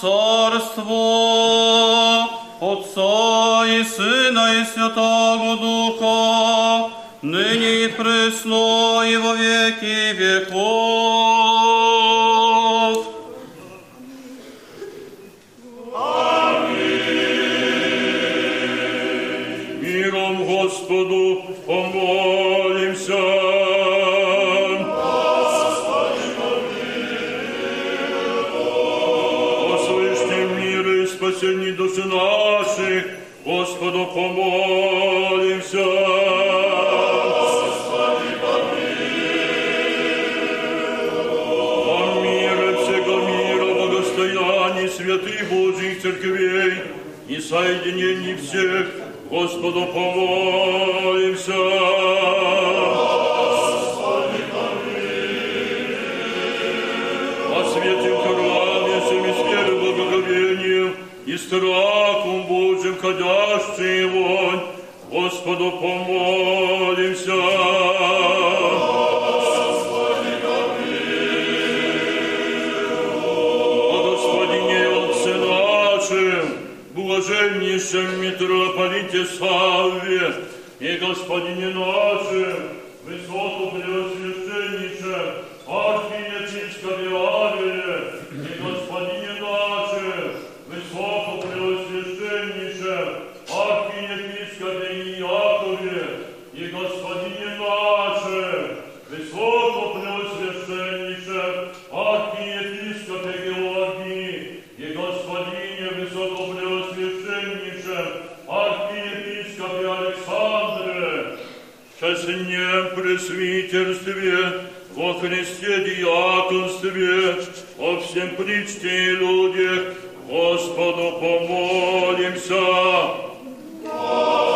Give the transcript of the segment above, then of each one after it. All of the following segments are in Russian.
Царство Отца и Сына и Святого Духа, ныне и пресно и во веки веков. Соединении всех, Господу помолимся. Господи, О свете в храме, всеми сферы благоговения, и страхом Божьим ходящий вонь, Господу помолимся. Митрополите Савве и Господине нашим, диаконстве, о всем причте и людях, Господу помолимся. Господи,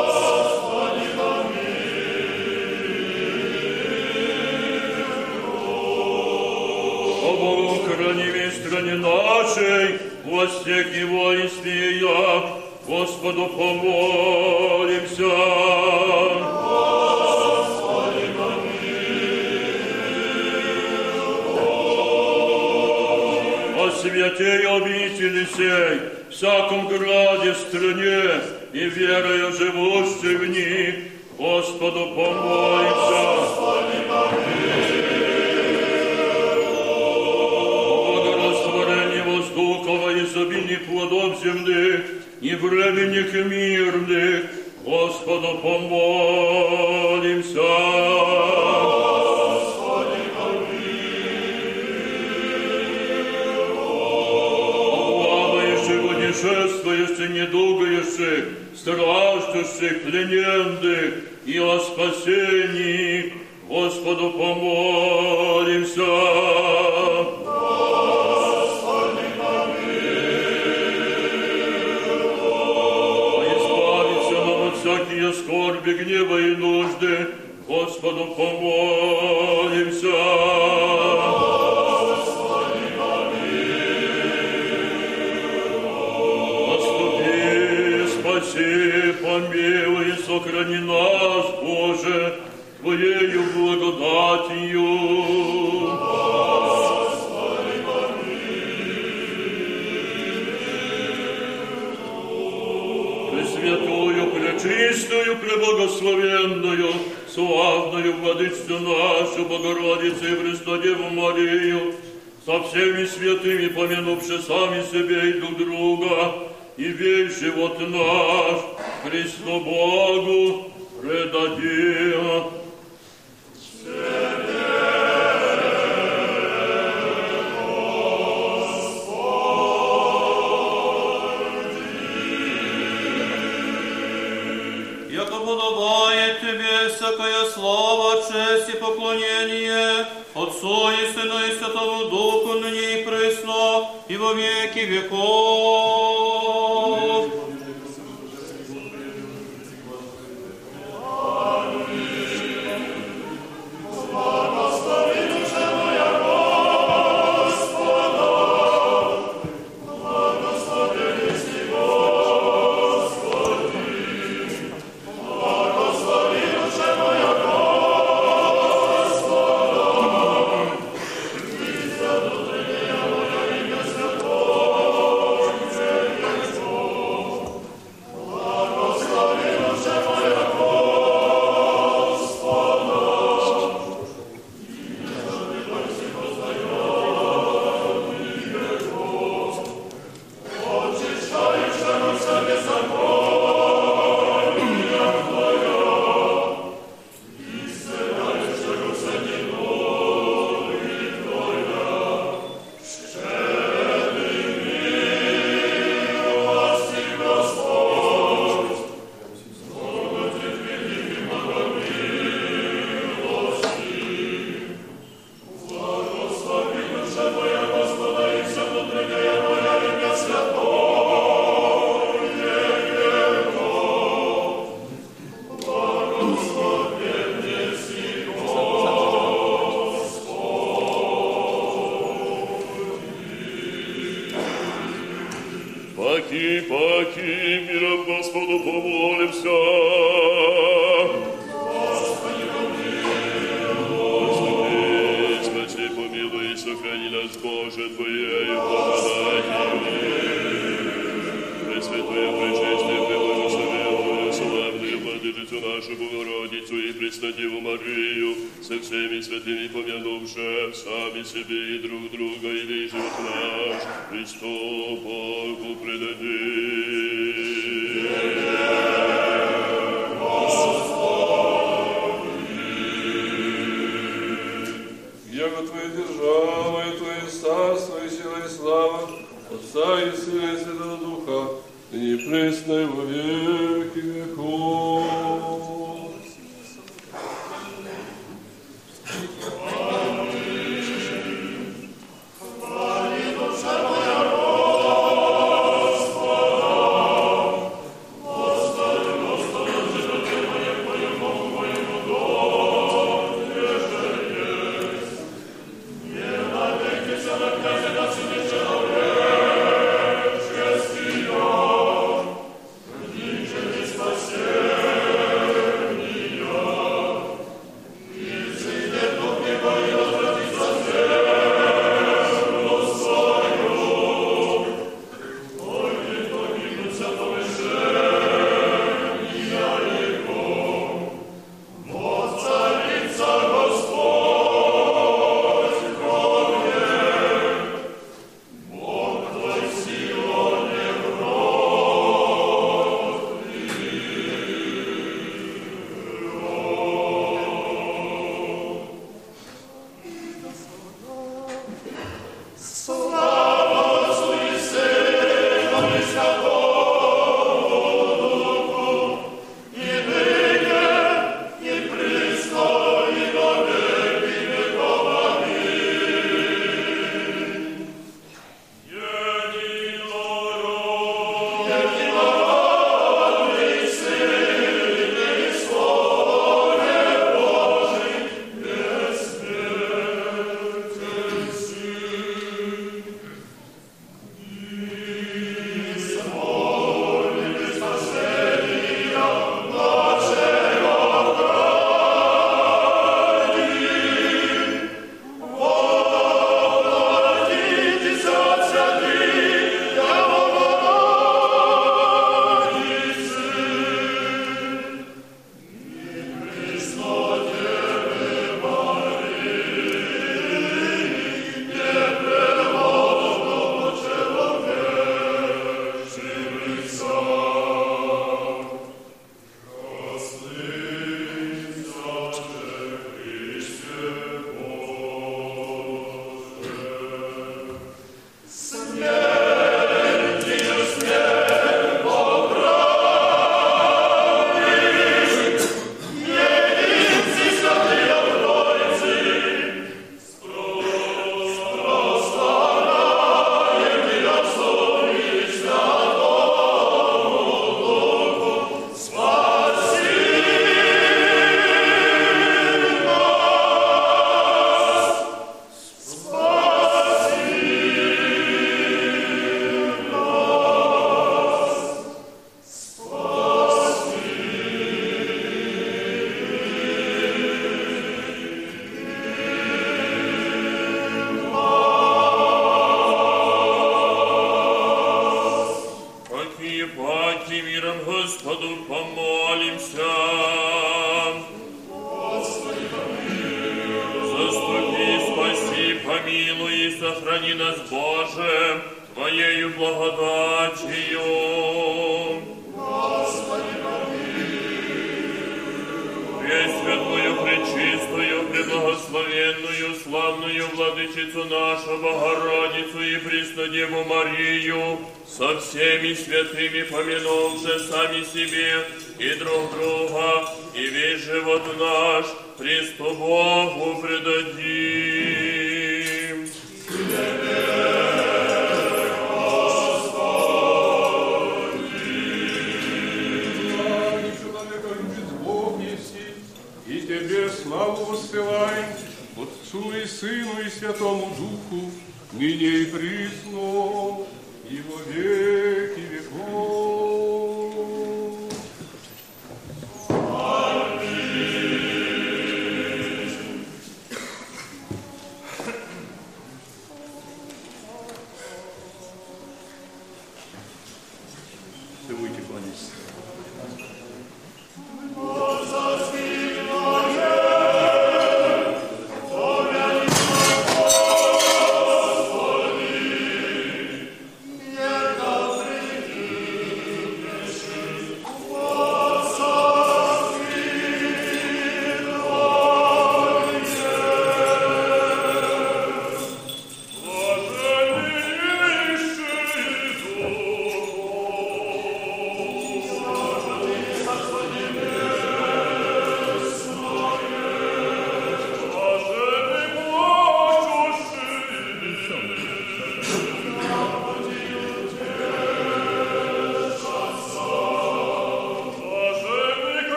О Богу, хранимой стране нашей, во всех его истиях, Господу помолимся. О святей обители сей, всяком граде, стране и верою живущей в них, Господу помолимся. О благорастворении воздухова и изобилии плодов земных и временных и мирных, Господу помолимся. се, недугою се, страстью се, плененных и о спасении Господу помолимся. Господи, помилуй. Избавиться нам от всякие скорби, гнева и нужды, Господу помолимся. Помилуй, сохрани нас, Боже, Твоею благодатью. Пресвятую, пречистую, преблагословенную, славную Владычцу нашу, Богородицу и Христодеву Марию, со всеми святыми, помянувши сами себе и друг друга, и весь живот наш Христу Богу предадим. Всякая слава, честь и поклонение Отцу и Сыну и Святому Духу, ныне и пресно, и во веки веков.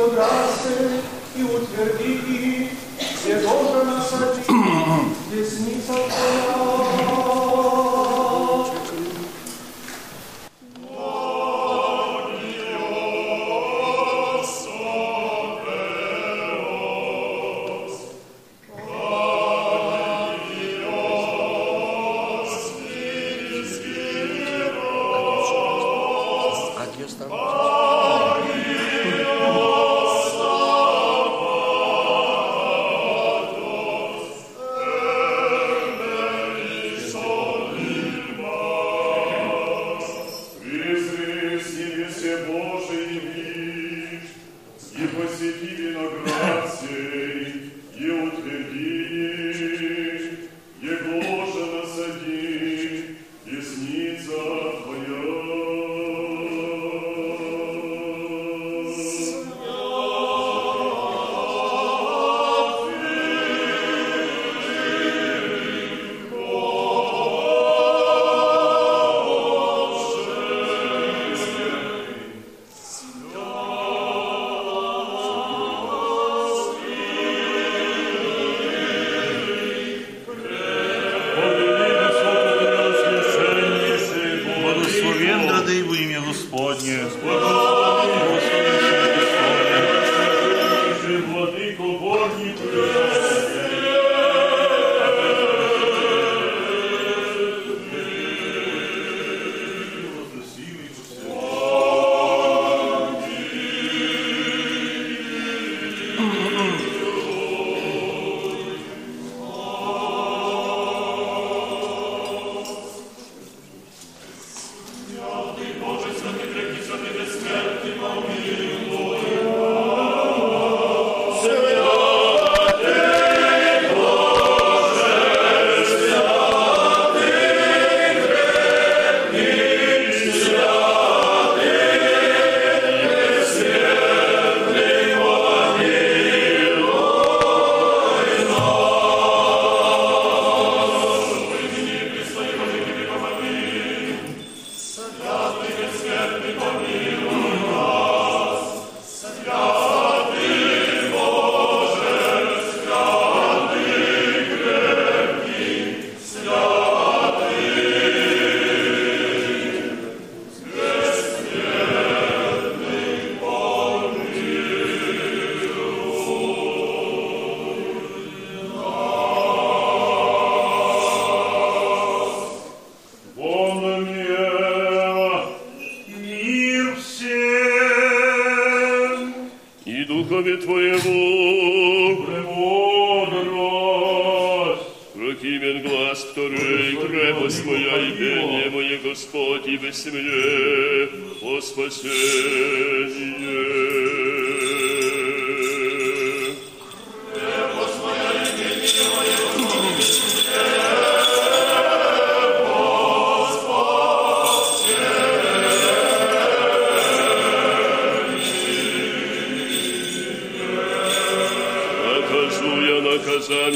Pedro Alves.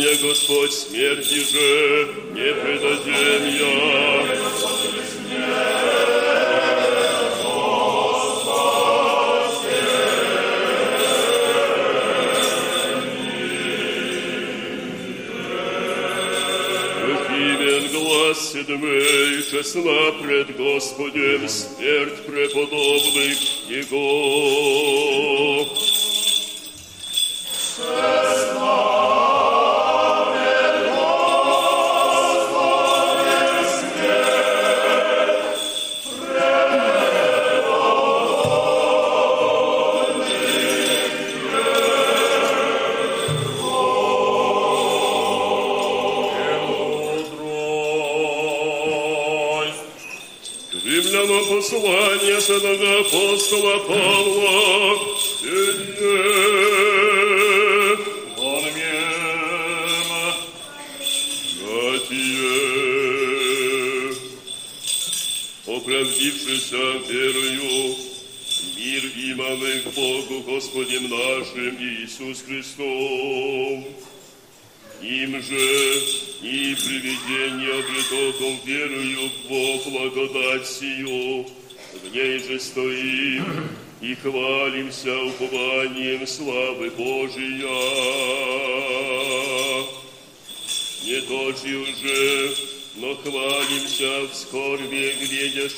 Наказание, Господь, смерти же не предадем я. Глаз седьмый, честна пред Господем смерть преподобных Его.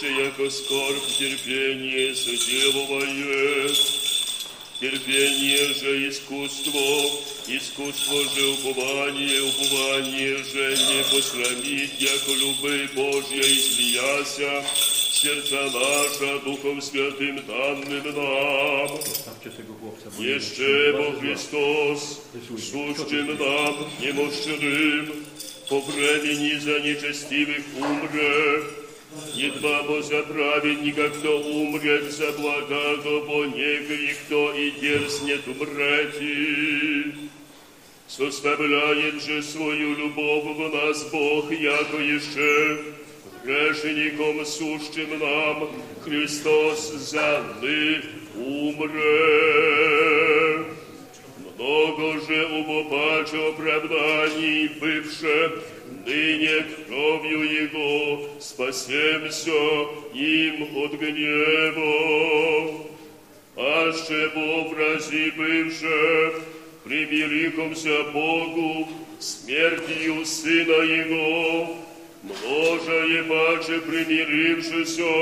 Глядяще, яко скорбь терпение соделывает. Терпение же искусство, искусство же упование, упование же не посрамить, яко любы Божья излияся, сердца наша Духом Святым данным нам. Еще Бо Христос, сущим нам немощным, по времени за нечестивых умре, Едва бо за праведника, кто умрет за благого, бо негри, кто и дерзнет умрети. Составляет же свою любовь в нас Бог, яко еще грешником сущим нам Христос за мы умре. Много же умопаче оправданий бывше, ныне кровью Его спасемся им от гнева. Аще в образе бывше, примирихомся Богу смертью Сына Его, множа паче примирившися,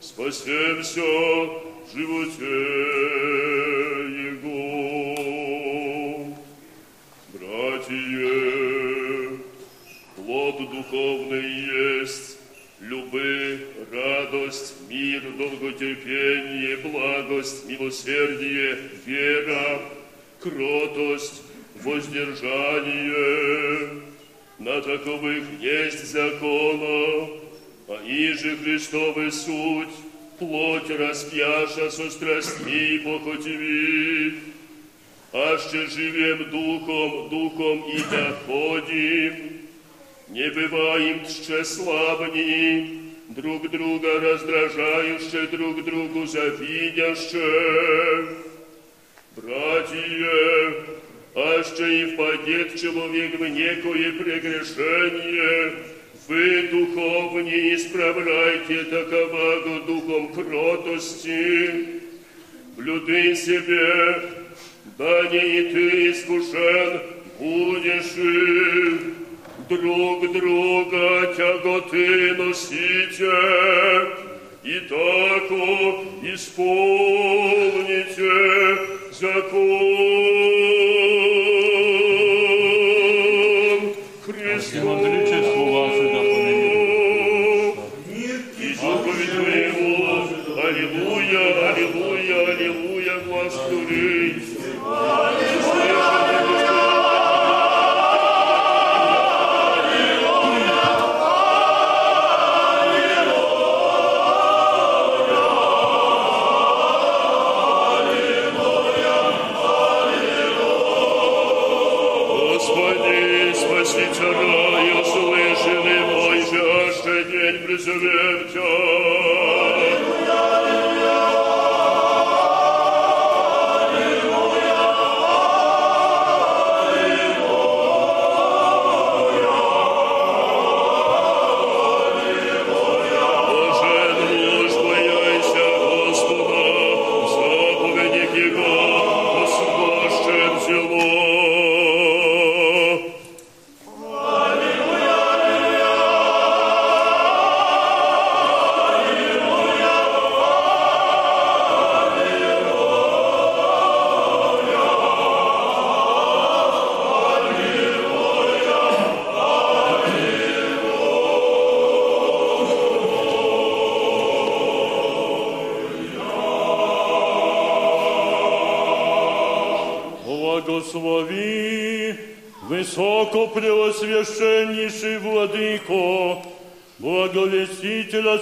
спасемся в животе Его. Братья, духовный есть, любы, радость, мир, долготерпение, благость, милосердие, вера, кротость, воздержание. На таковых есть закона, они же Христовы суть, плоть распяша со страстьми и похотями, аще живем духом, духом и доходим, не бываем тщеславни, друг друга раздражающе, друг другу завидяще. Братья, аще и впадет человек в некое прегрешение, вы духовне исправляйте таковаго духом кротости, блюды себе, да не и ты искушен будешь друг друга тяготы носите, и тако исполните закон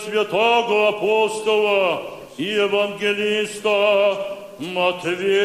святого апостола и евангелиста Матвея.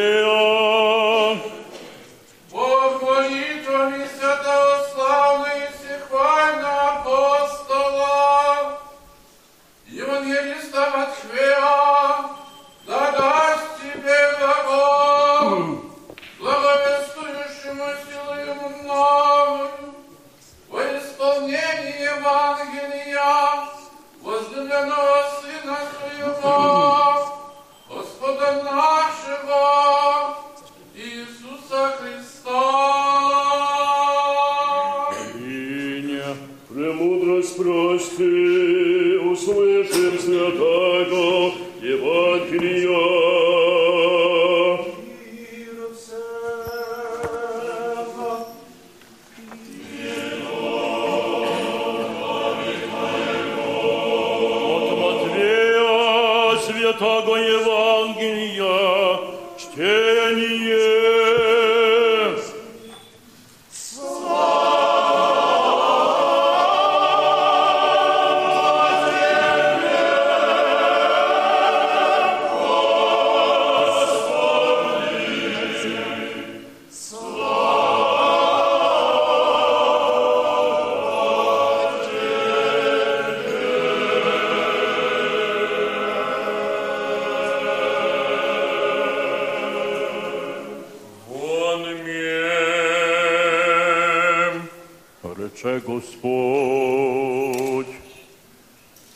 Рече Господь,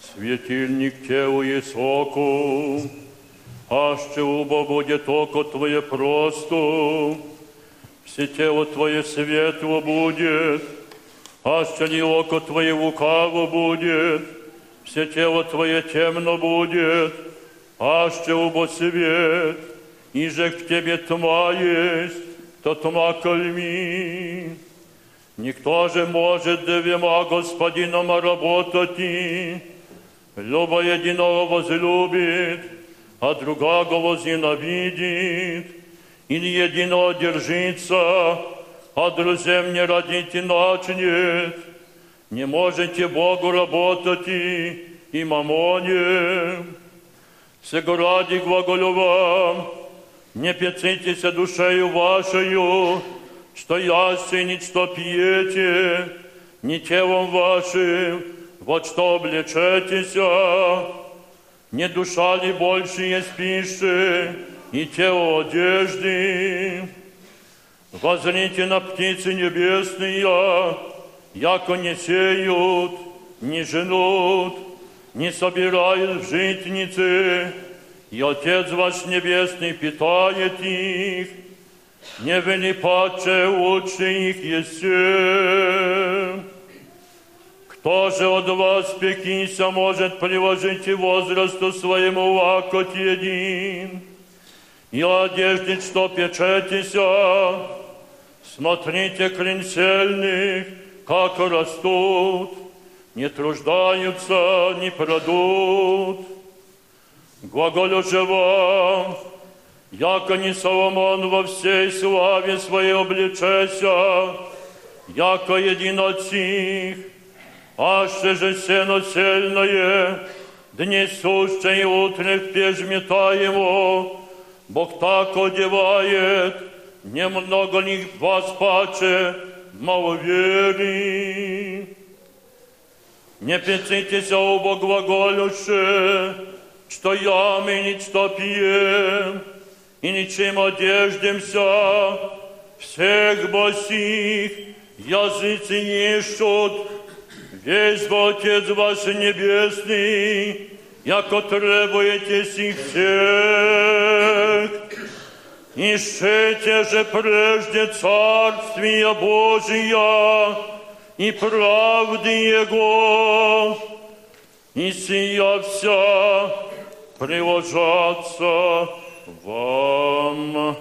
светильник телу и соку, аще убо будет око Твое просто, все тело Твое светло будет, Аще ли око Твое лукаво будет, все тело Твое темно будет, аще убо свет, и же в Тебе тьма есть, то тьма кольми. Никто же может двема господином работать, Люба единого возлюбит, а другого возненавидит, или единого держится, а друзем не родите начнет. Не можете Богу работать и, и мамоне. Сего ради глаголю вам, не пецитесь душею вашею, что ясте, ни что пьете, ни телом вашим, вот что облечетесь, не душа ли больше есть пищи, и тело одежды. Возрите на птицы небесные, яко не сеют, не женут, не собирают в житницы, и Отец ваш Небесный питает их, не вели паче лучше их есть. Кто же от вас пекися может приложить и возрасту своему лакоть един? И одежде, что печетеся, смотрите клинцельных, как растут, не труждаются, не продут. Глаголю же вам, яко не Соломон во всей славе своей обличеся, яко един от сих, аще же сено сильное, дни сущие и утренних пеж метаемо, Бог так одевает, немного ли вас паче, мало веры. Не пецитесь оба глаголюше, что ям и ничто пьем, и ничем одеждемся, всех босих языцы ищут, весь Отец ваш Небесный, яко требуете сих всех. Ищите же прежде Царствия Божия и правды Его, и сия вся приложаться вам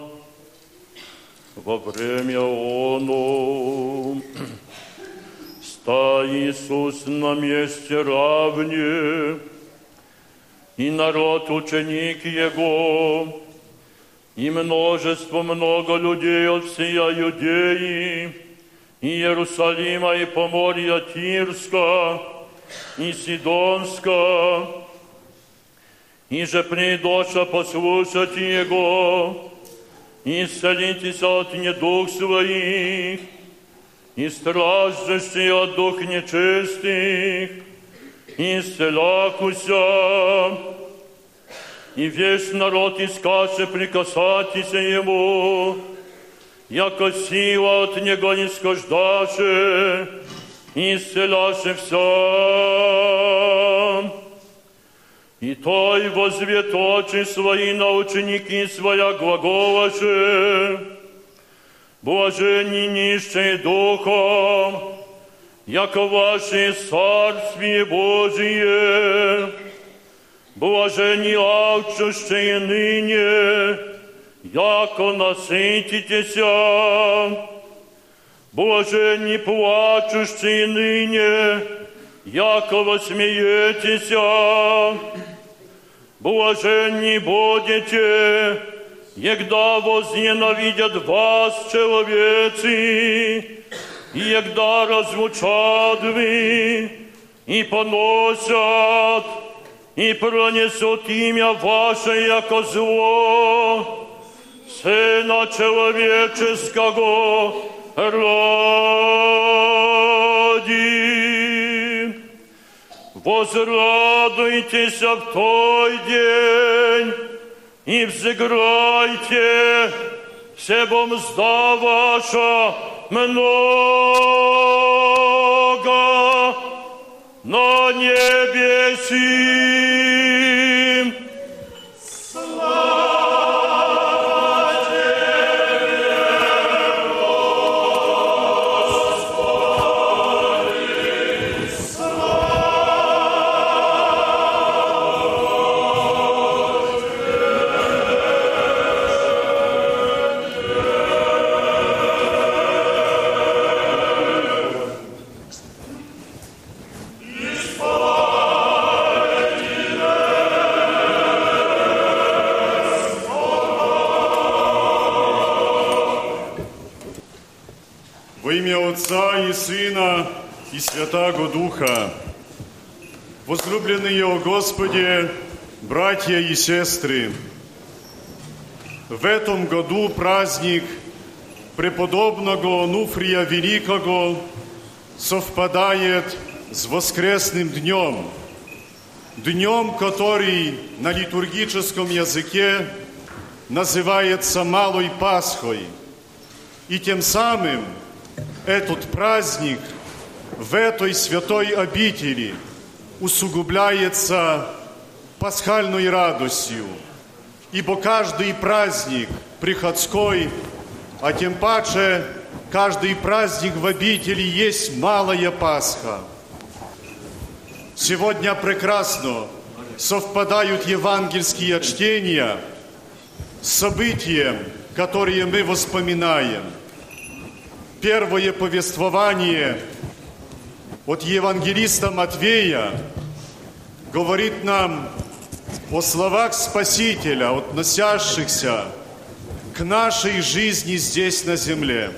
во время оно. Ста Иисус на месте равне, и народ ученик Его, и множество много людей от всея Юдеи, и Иерусалима, и Поморья Тирска, и Сидонска, и же придоша послушать Его, и исцелитесь от недух своих, и страждущие от дух нечистых, исцелякуся, и весь народ искаше прикасатися Ему, яко сила от Него не скождаше, исцеляше все. И той возвет очи свои на ученики своя глаголаше, блаженни нищие духом, яко ваше Царствие Божие, блажени алчущие ныне, яко насытитеся, блажени плачущие ныне, яко восмеетеся, блаженни будете, егда возненавидят вас человецы, и егда разлучат вы, и поносят, и пронесут имя ваше, яко зло, Сына Человеческого ради. Возрадуйтесь в той день и взыграйте, себом мзда ваша много на небеси. Отца и Сына и Святаго Духа. Возлюбленные о Господе, братья и сестры, в этом году праздник преподобного Онуфрия Великого совпадает с воскресным днем, днем, который на литургическом языке называется Малой Пасхой. И тем самым этот праздник в этой святой обители усугубляется пасхальной радостью, ибо каждый праздник приходской, а тем паче каждый праздник в обители есть малая Пасха. Сегодня прекрасно совпадают евангельские чтения с событием, которые мы воспоминаем. Первое повествование от евангелиста Матвея говорит нам о словах Спасителя, относящихся к нашей жизни здесь на земле.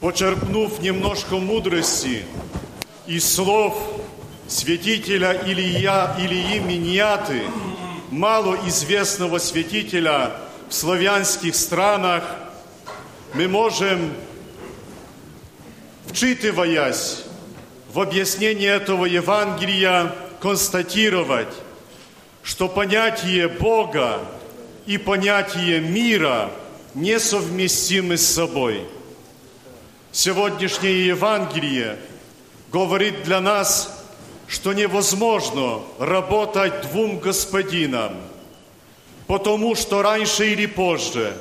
Почерпнув немножко мудрости из слов святителя Илья, Ильи Миньяты, малоизвестного святителя в славянских странах, мы можем, вчитываясь в объяснение этого Евангелия, констатировать, что понятие Бога и понятие мира несовместимы с собой. Сегодняшнее Евангелие говорит для нас, что невозможно работать двум господинам, потому что раньше или позже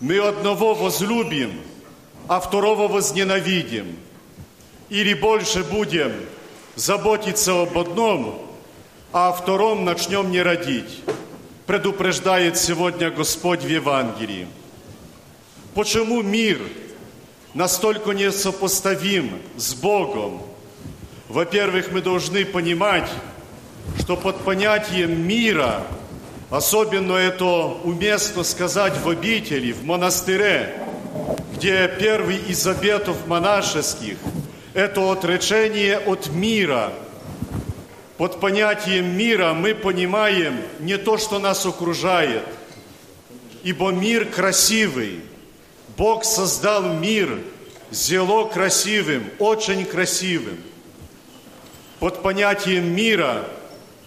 мы одного возлюбим, а второго возненавидим. Или больше будем заботиться об одном, а о втором начнем не родить, предупреждает сегодня Господь в Евангелии. Почему мир настолько несопоставим с Богом? Во-первых, мы должны понимать, что под понятием мира, особенно это уместно сказать в обители, в монастыре, где первый из обетов монашеских – это отречение от мира. Под понятием мира мы понимаем не то, что нас окружает, ибо мир красивый. Бог создал мир зело красивым, очень красивым. Под понятием мира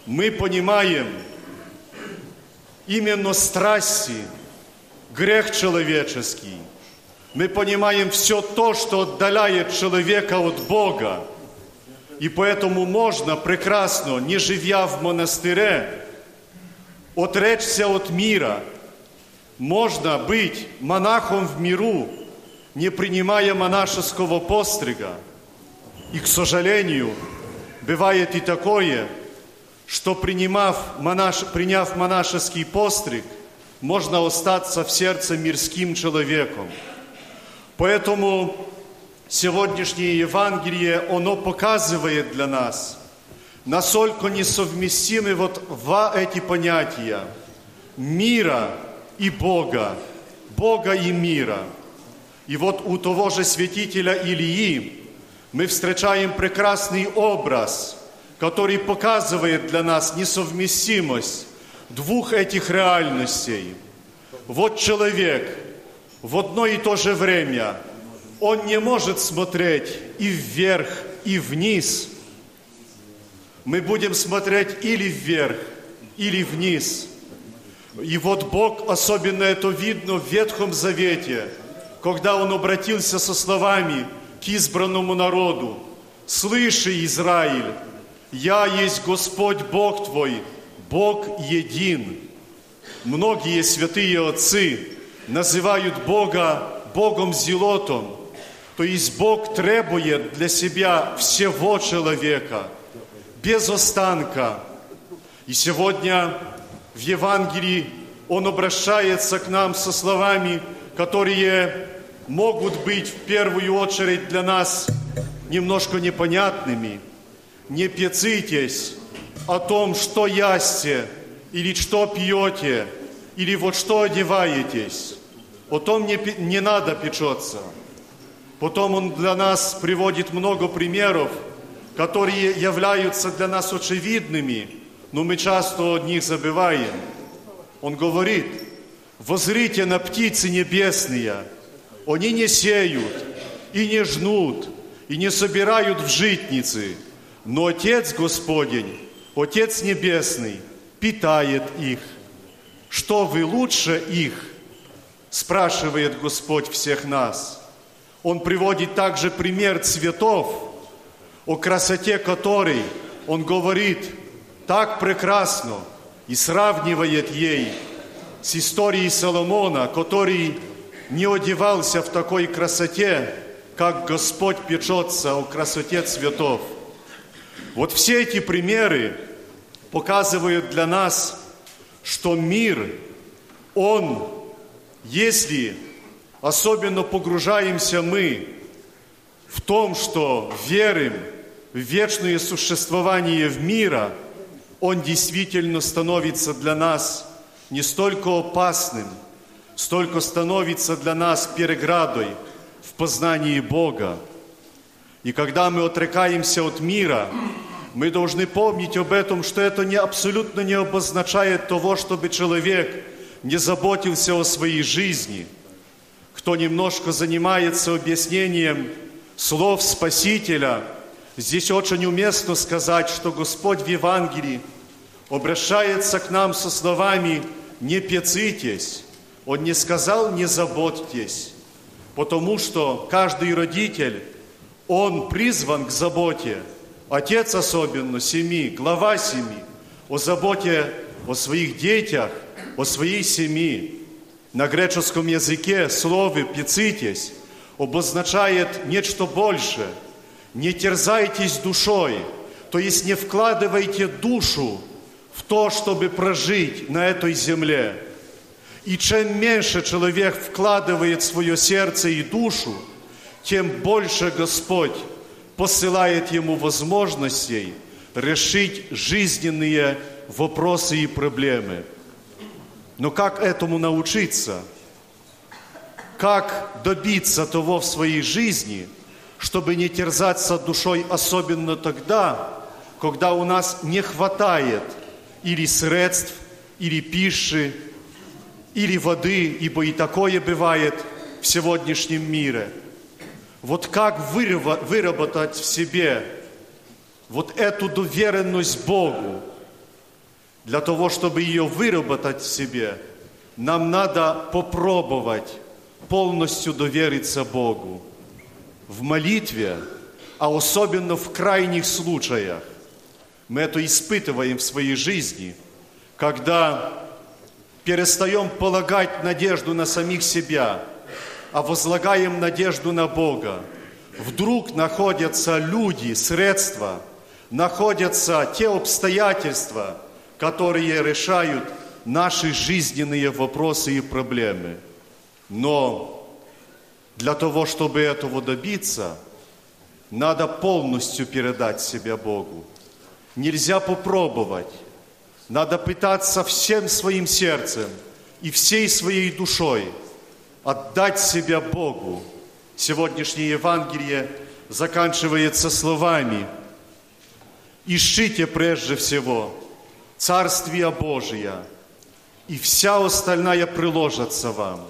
мы понимаем именно страсти, грех человеческий. Мы понимаем все то, что отдаляет человека от Бога. И поэтому можно прекрасно, не живя в монастыре, отречься от мира. Можно быть монахом в миру, не принимая монашеского пострига. И, к сожалению, бывает и такое, что принимав монаш, приняв монашеский постриг, можно остаться в сердце мирским человеком. Поэтому сегодняшнее Евангелие, оно показывает для нас, насколько несовместимы вот два эти понятия – мира и Бога, Бога и мира. И вот у того же святителя Ильи мы встречаем прекрасный образ, который показывает для нас несовместимость двух этих реальностей. Вот человек в одно и то же время, он не может смотреть и вверх, и вниз. Мы будем смотреть или вверх, или вниз. И вот Бог, особенно это видно в Ветхом Завете, когда Он обратился со словами – к избранному народу. Слыши, Израиль, я есть Господь Бог твой, Бог един. Многие святые отцы называют Бога Богом Зелотом, то есть Бог требует для себя всего человека, без останка. И сегодня в Евангелии Он обращается к нам со словами, которые могут быть в первую очередь для нас немножко непонятными. Не пецитесь о том, что ясте, или что пьете, или вот что одеваетесь. О том не, не надо печется. Потом Он для нас приводит много примеров, которые являются для нас очевидными, но мы часто о них забываем. Он говорит, возрите на птицы небесные, они не сеют и не жнут, и не собирают в житницы, но Отец Господень, Отец Небесный, питает их. Что вы лучше их? Спрашивает Господь всех нас. Он приводит также пример цветов, о красоте которой Он говорит так прекрасно и сравнивает ей с историей Соломона, который не одевался в такой красоте, как Господь печется о красоте цветов. Вот все эти примеры показывают для нас, что мир, он, если особенно погружаемся мы в том, что верим в вечное существование в мира, он действительно становится для нас не столько опасным, столько становится для нас переградой в познании Бога. И когда мы отрекаемся от мира, мы должны помнить об этом, что это не, абсолютно не обозначает того, чтобы человек не заботился о своей жизни. Кто немножко занимается объяснением слов Спасителя, здесь очень уместно сказать, что Господь в Евангелии обращается к нам со словами «не пецитесь». Он не сказал «не заботьтесь», потому что каждый родитель, он призван к заботе – Отец особенно семьи, глава семьи, о заботе о своих детях, о своей семье. На греческом языке слово «пицитесь» обозначает нечто большее. Не терзайтесь душой, то есть не вкладывайте душу в то, чтобы прожить на этой земле. И чем меньше человек вкладывает свое сердце и душу, тем больше Господь посылает ему возможностей решить жизненные вопросы и проблемы. Но как этому научиться? Как добиться того в своей жизни, чтобы не терзаться душой, особенно тогда, когда у нас не хватает или средств, или пищи, или воды, ибо и такое бывает в сегодняшнем мире – вот как выработать в себе вот эту доверенность Богу? Для того, чтобы ее выработать в себе, нам надо попробовать полностью довериться Богу в молитве, а особенно в крайних случаях. Мы это испытываем в своей жизни, когда перестаем полагать надежду на самих себя – а возлагаем надежду на Бога, вдруг находятся люди, средства, находятся те обстоятельства, которые решают наши жизненные вопросы и проблемы. Но для того, чтобы этого добиться, надо полностью передать себя Богу. Нельзя попробовать. Надо пытаться всем своим сердцем и всей своей душой – отдать себя Богу. Сегодняшнее Евангелие заканчивается словами «Ищите прежде всего Царствие Божие, и вся остальная приложится вам».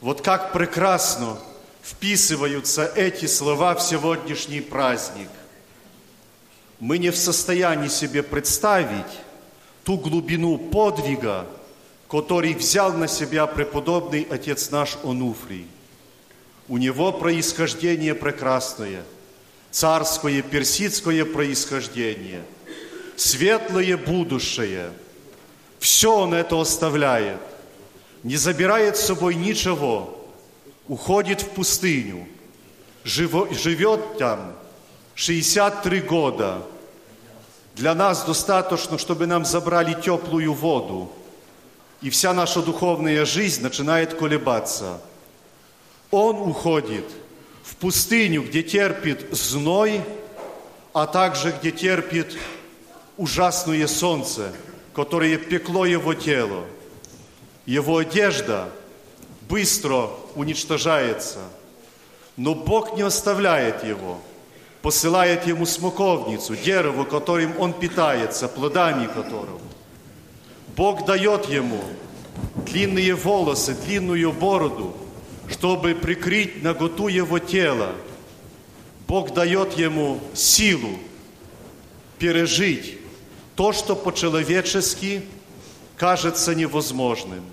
Вот как прекрасно вписываются эти слова в сегодняшний праздник. Мы не в состоянии себе представить ту глубину подвига, который взял на себя преподобный отец наш Онуфрий. У него происхождение прекрасное, царское, персидское происхождение, светлое будущее. Все он это оставляет, не забирает с собой ничего, уходит в пустыню, живет там 63 года. Для нас достаточно, чтобы нам забрали теплую воду – и вся наша духовная жизнь начинает колебаться. Он уходит в пустыню, где терпит зной, а также где терпит ужасное солнце, которое пекло его тело. Его одежда быстро уничтожается. Но Бог не оставляет его, посылает ему смоковницу, дерево, которым он питается, плодами которого. Бог дает ему длинные волосы, длинную бороду, чтобы прикрыть наготу его тела. Бог дает ему силу пережить то, что по-человечески кажется невозможным.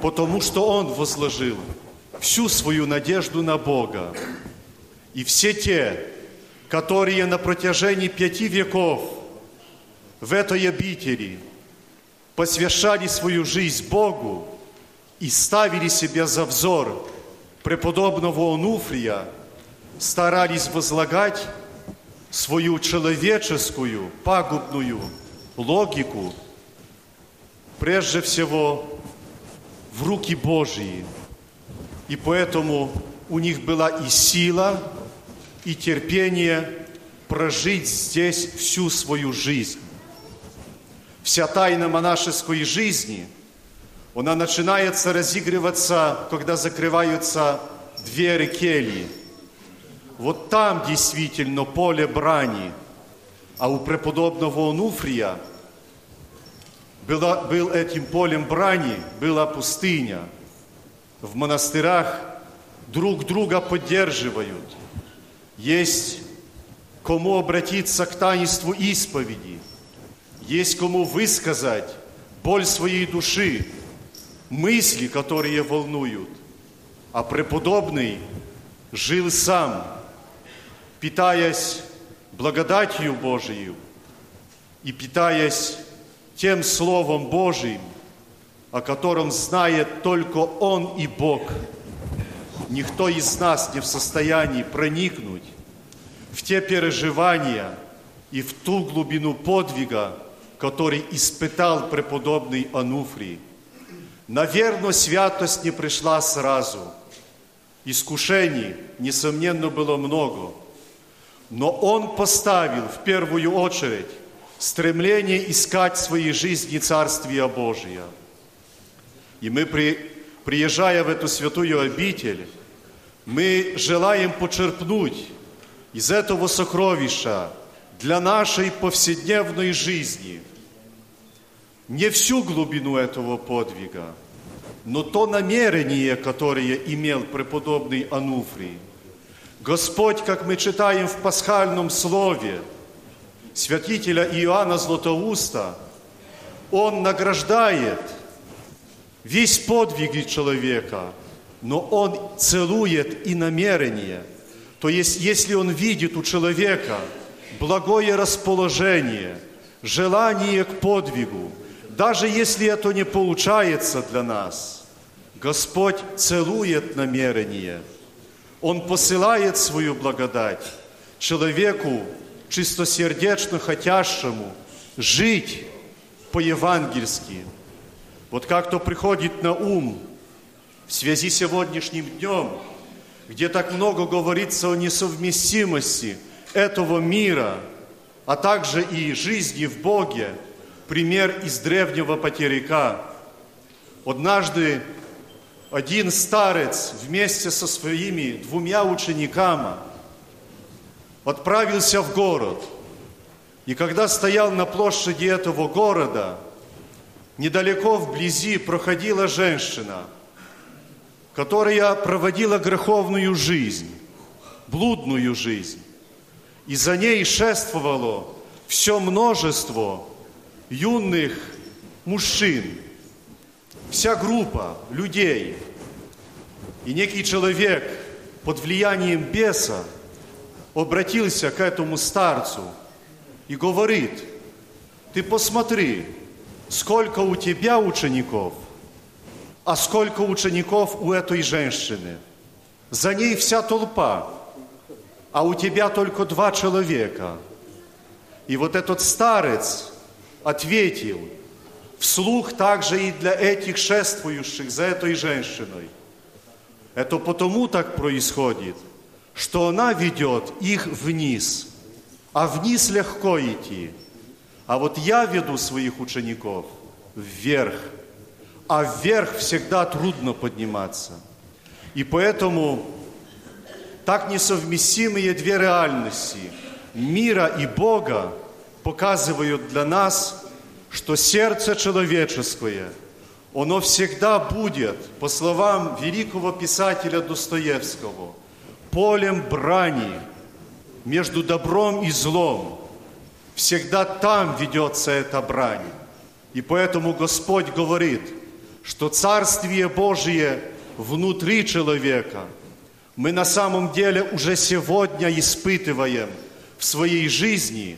Потому что он возложил всю свою надежду на Бога. И все те, которые на протяжении пяти веков в этой обители посвящали свою жизнь Богу и ставили себе за взор преподобного Онуфрия, старались возлагать свою человеческую, пагубную логику прежде всего в руки Божьи. И поэтому у них была и сила, и терпение прожить здесь всю свою жизнь. Вся тайна монашеской жизни, она начинается разыгрываться, когда закрываются двери кельи. Вот там действительно поле брани, а у преподобного Онуфрия было, был этим полем брани, была пустыня. В монастырях друг друга поддерживают. Есть кому обратиться к таинству исповеди. Есть кому высказать боль своей души, мысли, которые волнуют. А преподобный жил сам, питаясь благодатью Божией и питаясь тем Словом Божиим, о котором знает только Он и Бог. Никто из нас не в состоянии проникнуть в те переживания и в ту глубину подвига, который испытал преподобный Ануфрий. Наверное, святость не пришла сразу. Искушений, несомненно, было много. Но он поставил в первую очередь стремление искать в своей жизни Царствие Божие. И мы, при, приезжая в эту святую обитель, мы желаем почерпнуть из этого сокровища для нашей повседневной жизни не всю глубину этого подвига, но то намерение, которое имел преподобный Ануфрий. Господь, как мы читаем в пасхальном слове, святителя Иоанна Златоуста, он награждает весь подвиги человека, но он целует и намерение. То есть, если он видит у человека благое расположение, желание к подвигу, даже если это не получается для нас, Господь целует намерение. Он посылает свою благодать человеку, чистосердечно хотящему жить по-евангельски. Вот как то приходит на ум в связи с сегодняшним днем, где так много говорится о несовместимости этого мира, а также и жизни в Боге, пример из древнего потеряка. Однажды один старец вместе со своими двумя учениками – отправился в город. И когда стоял на площади этого города, недалеко вблизи проходила женщина, которая проводила греховную жизнь, блудную жизнь. И за ней шествовало все множество юных мужчин, вся группа людей. И некий человек под влиянием беса обратился к этому старцу и говорит, ты посмотри, сколько у тебя учеников, а сколько учеников у этой женщины. За ней вся толпа, а у тебя только два человека. И вот этот старец ответил, вслух также и для этих шествующих за этой женщиной. Это потому так происходит – что она ведет их вниз, а вниз легко идти. А вот я веду своих учеников вверх, а вверх всегда трудно подниматься. И поэтому так несовместимые две реальности мира и Бога показывают для нас, что сердце человеческое, оно всегда будет, по словам великого писателя Достоевского, полем брани между добром и злом. Всегда там ведется эта брань. И поэтому Господь говорит, что Царствие Божие внутри человека мы на самом деле уже сегодня испытываем в своей жизни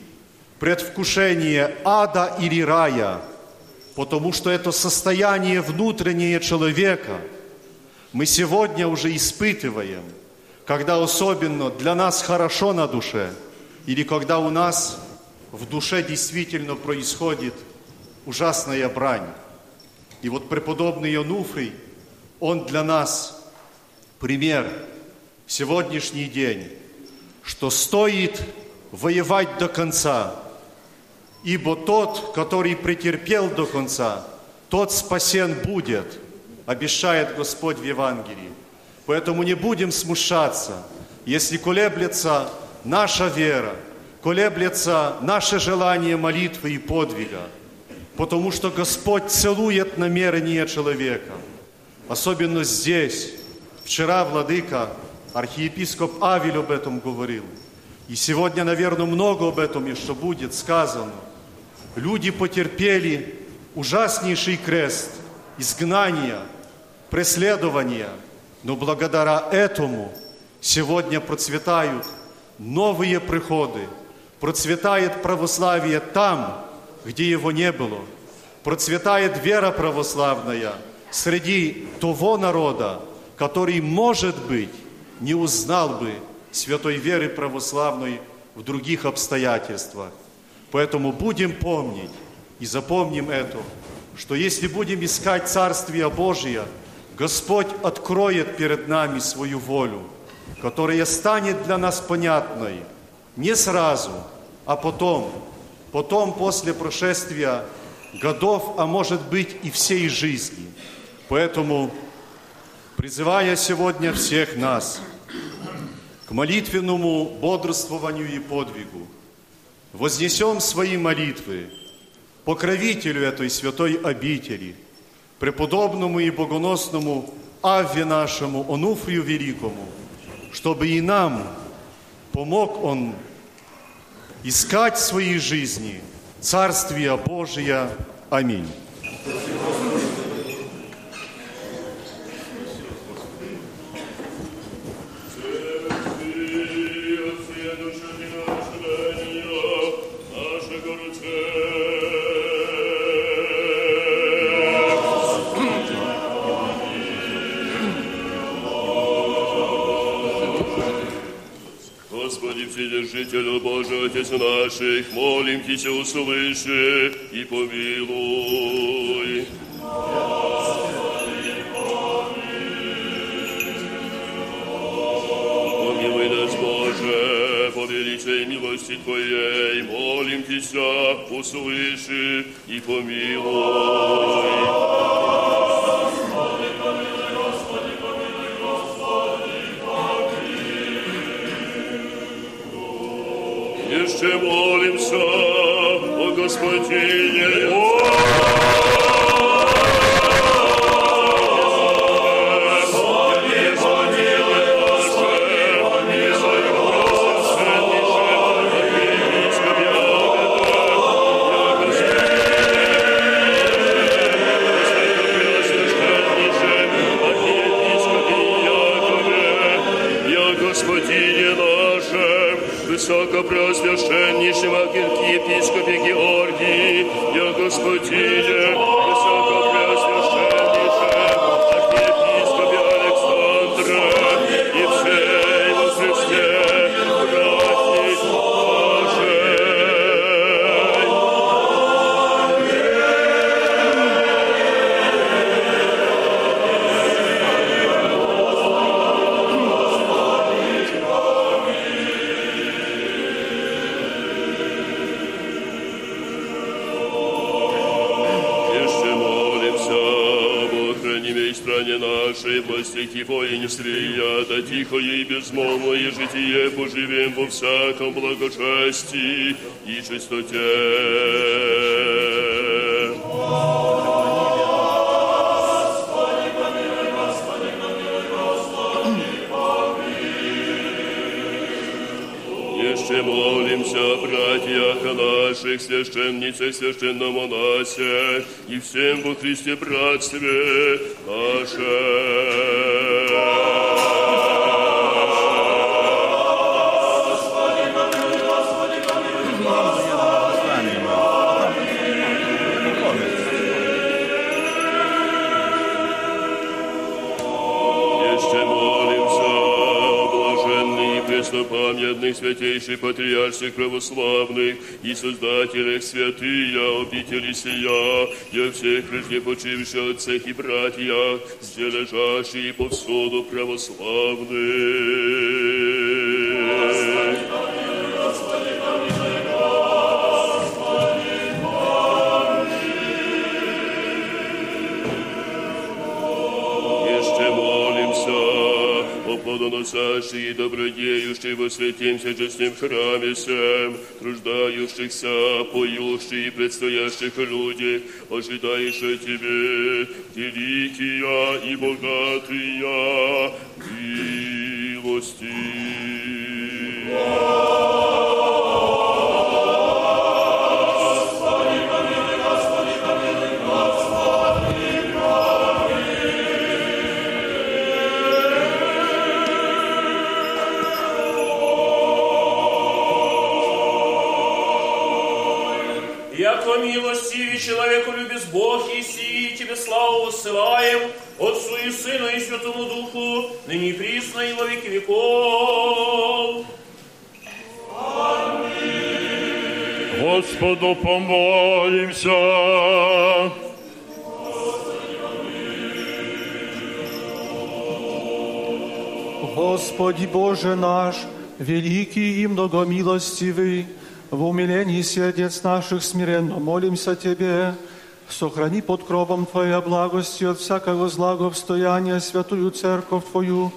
предвкушение ада или рая, потому что это состояние внутреннее человека мы сегодня уже испытываем, когда особенно для нас хорошо на душе, или когда у нас в душе действительно происходит ужасная брань. И вот преподобный Януфрий, он для нас пример в сегодняшний день, что стоит воевать до конца, ибо тот, который претерпел до конца, тот спасен будет, обещает Господь в Евангелии. Поэтому не будем смущаться, если колеблется наша вера, колеблется наше желание молитвы и подвига, потому что Господь целует намерения человека. Особенно здесь. Вчера владыка, архиепископ Авель об этом говорил. И сегодня, наверное, много об этом еще будет сказано. Люди потерпели ужаснейший крест, изгнания, преследования, но благодаря этому сегодня процветают новые приходы, процветает православие там, где его не было, процветает вера православная среди того народа, который, может быть, не узнал бы святой веры православной в других обстоятельствах. Поэтому будем помнить и запомним это, что если будем искать Царствие Божие, Господь откроет перед нами свою волю, которая станет для нас понятной не сразу, а потом, потом после прошествия годов, а может быть и всей жизни. Поэтому, призывая сегодня всех нас к молитвенному бодрствованию и подвигу, вознесем свои молитвы покровителю этой святой обители, преподобному и богоносному Авве нашему, Онуфрию Великому, чтобы и нам помог он искать в своей жизни Царствие Божие. Аминь. Божий, Отец наших, молим Тебя, услыши и помилуй. Помилуй нас, Боже, по величай милости Твоей, молим услыши и помилуй. Еще молимся о Господине. Я поживем во всяком благочестии и чистоте. Еще молимся, братьях наших, священницах, священномонасе и всем во Христе братстве наше. Святейший патриарших православных и создателях святыя обители сия, я всех прежде почивших отцах и братьях, где лежащие повсюду православных. Плодоносящий и добродеющий во святем честном храме всем, труждающихся, поющих и предстоящих людях, ожидающих Тебе, великие и богатые милости. Яко милостивый человеку любит Бог, и сии тебе славу высылаем, Отцу и Сыну и Святому Духу, ныне и присно и во веки веков. Господу помолимся. Господи Боже наш, великий и многомилостивый, в умилении сердец наших смиренно молимся Тебе, сохрани под кровом Твоей благости от всякого злого обстояния святую Церковь Твою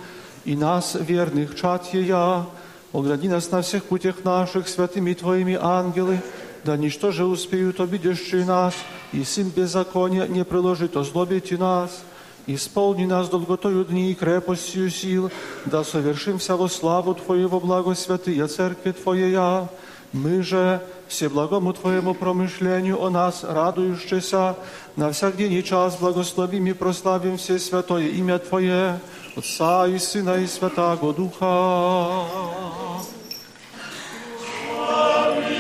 и нас, верных чад Ея, огради нас на всех путях наших святыми Твоими ангелы, да ничто же успеют обидящие нас, и сын беззакония не приложит озлобить и нас, Исполни нас долготою дни и крепостью сил, да совершимся во славу Твою во благо святые Церкви Твоя. Мы же всеблагому Твоему промышлению о нас, радующийся, на всяк день и час благословим и прославим все святое имя Твое, Отца и Сына и Святаго Духа. Молитесь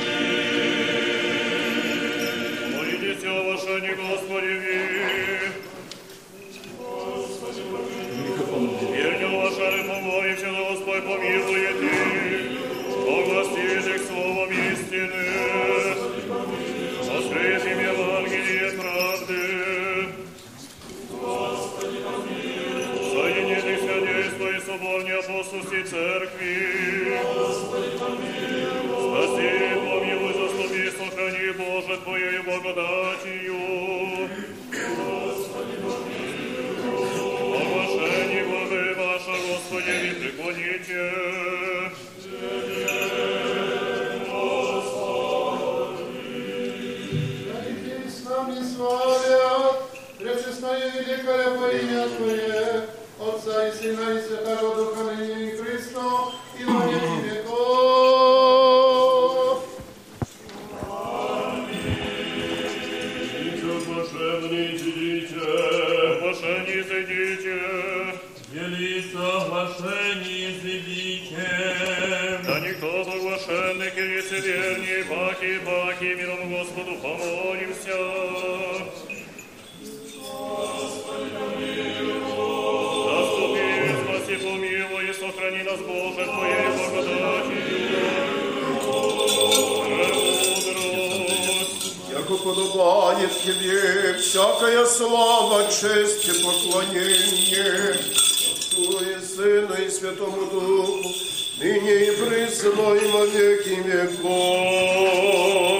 апостольской церкви. Спаси, помилуй, заступи, сохрани, Боже, Твоею благодатью. Оглашение Божие ваше, Господи, и преклоните. с нами славят, пречестное и великое во имя Твое, Отца и Сына и Святого Духа, оглашение изъявите. Да никто из оглашенных и лицеверней, баки, баки, миром Господу помолимся. Заступи, спаси, помилуй, и сохрани нас, Боже, Твоей. Премудрость. Яко подобает Тебе всякая слава, честь и поклонение Сыну и Святому Духу, ныне и присно и во веки веков.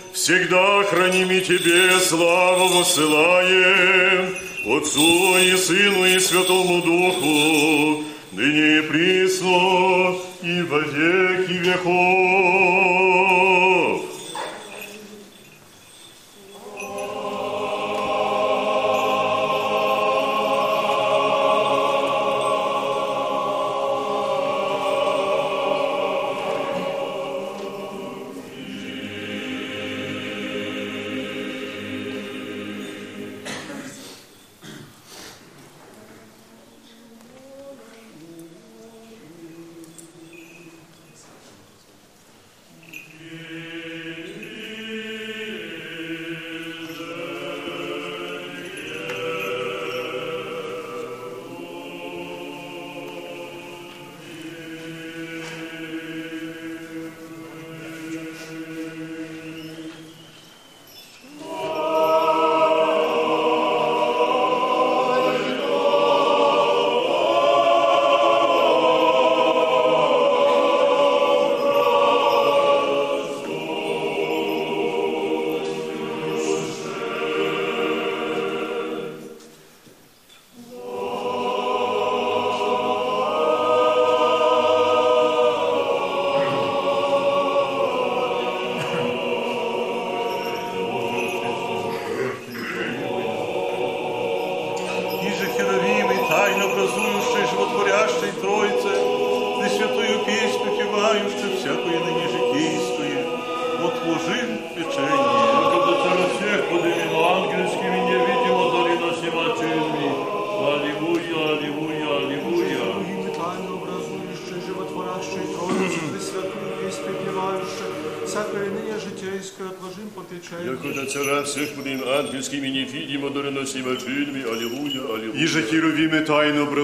Всегда храним и Тебе славу высылаем, Отцу и Сыну и Святому Духу, ныне и присно и во веки веков.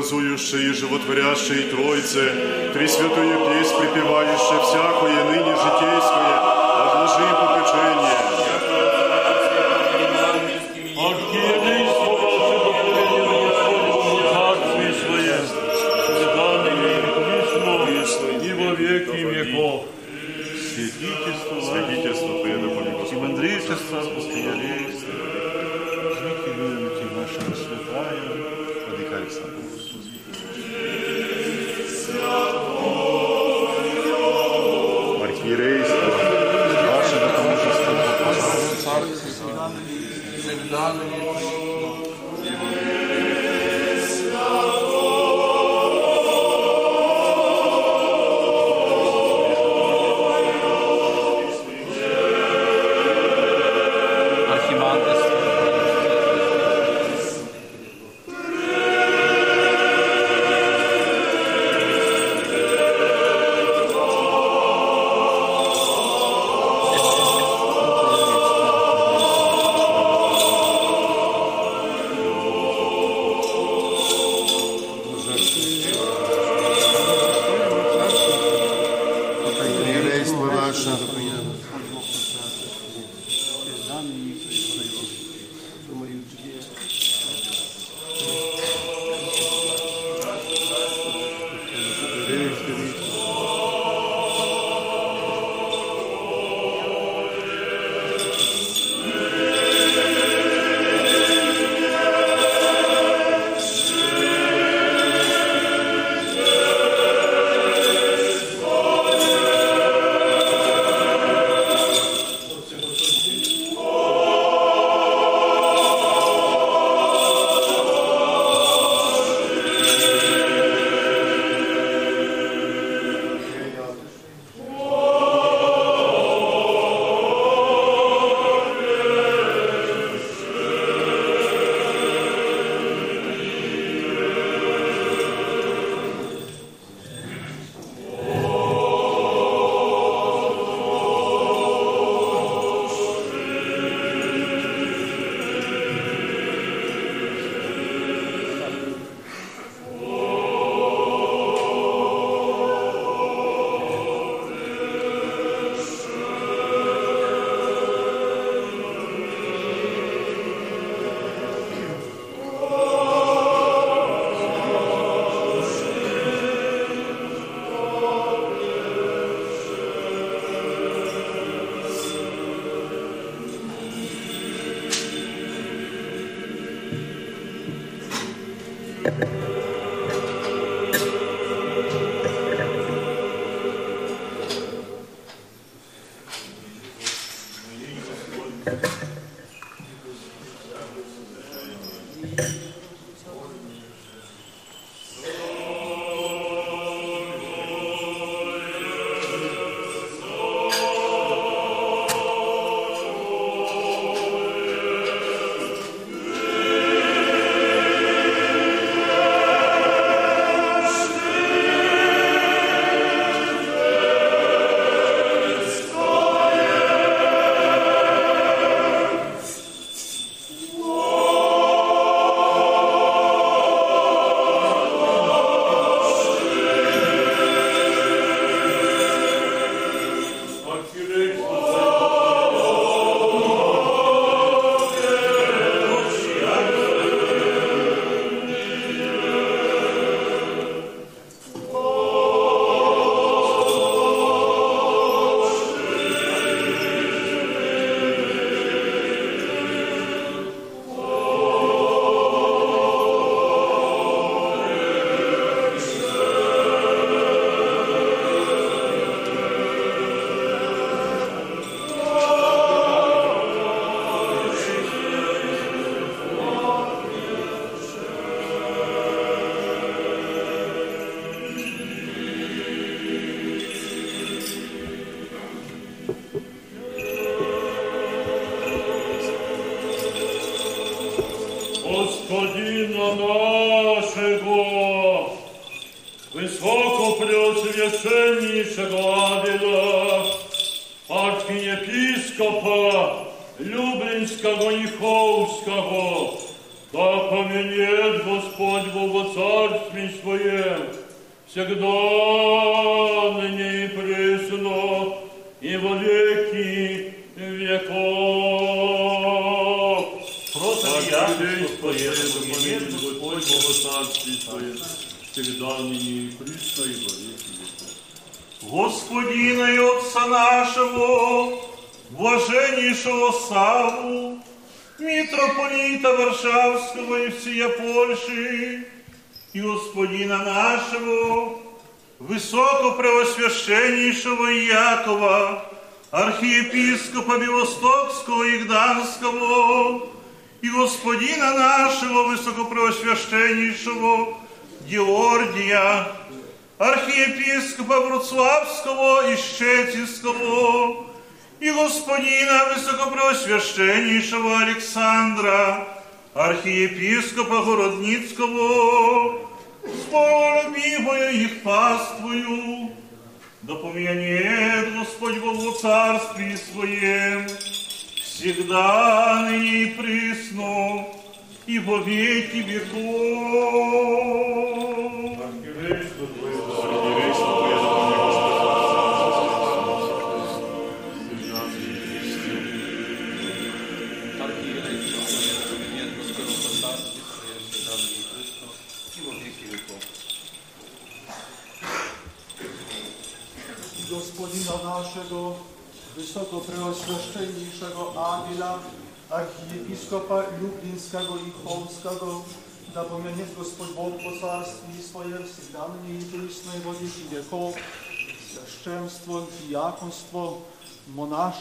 образующей и животворящей Троице, Тресвятой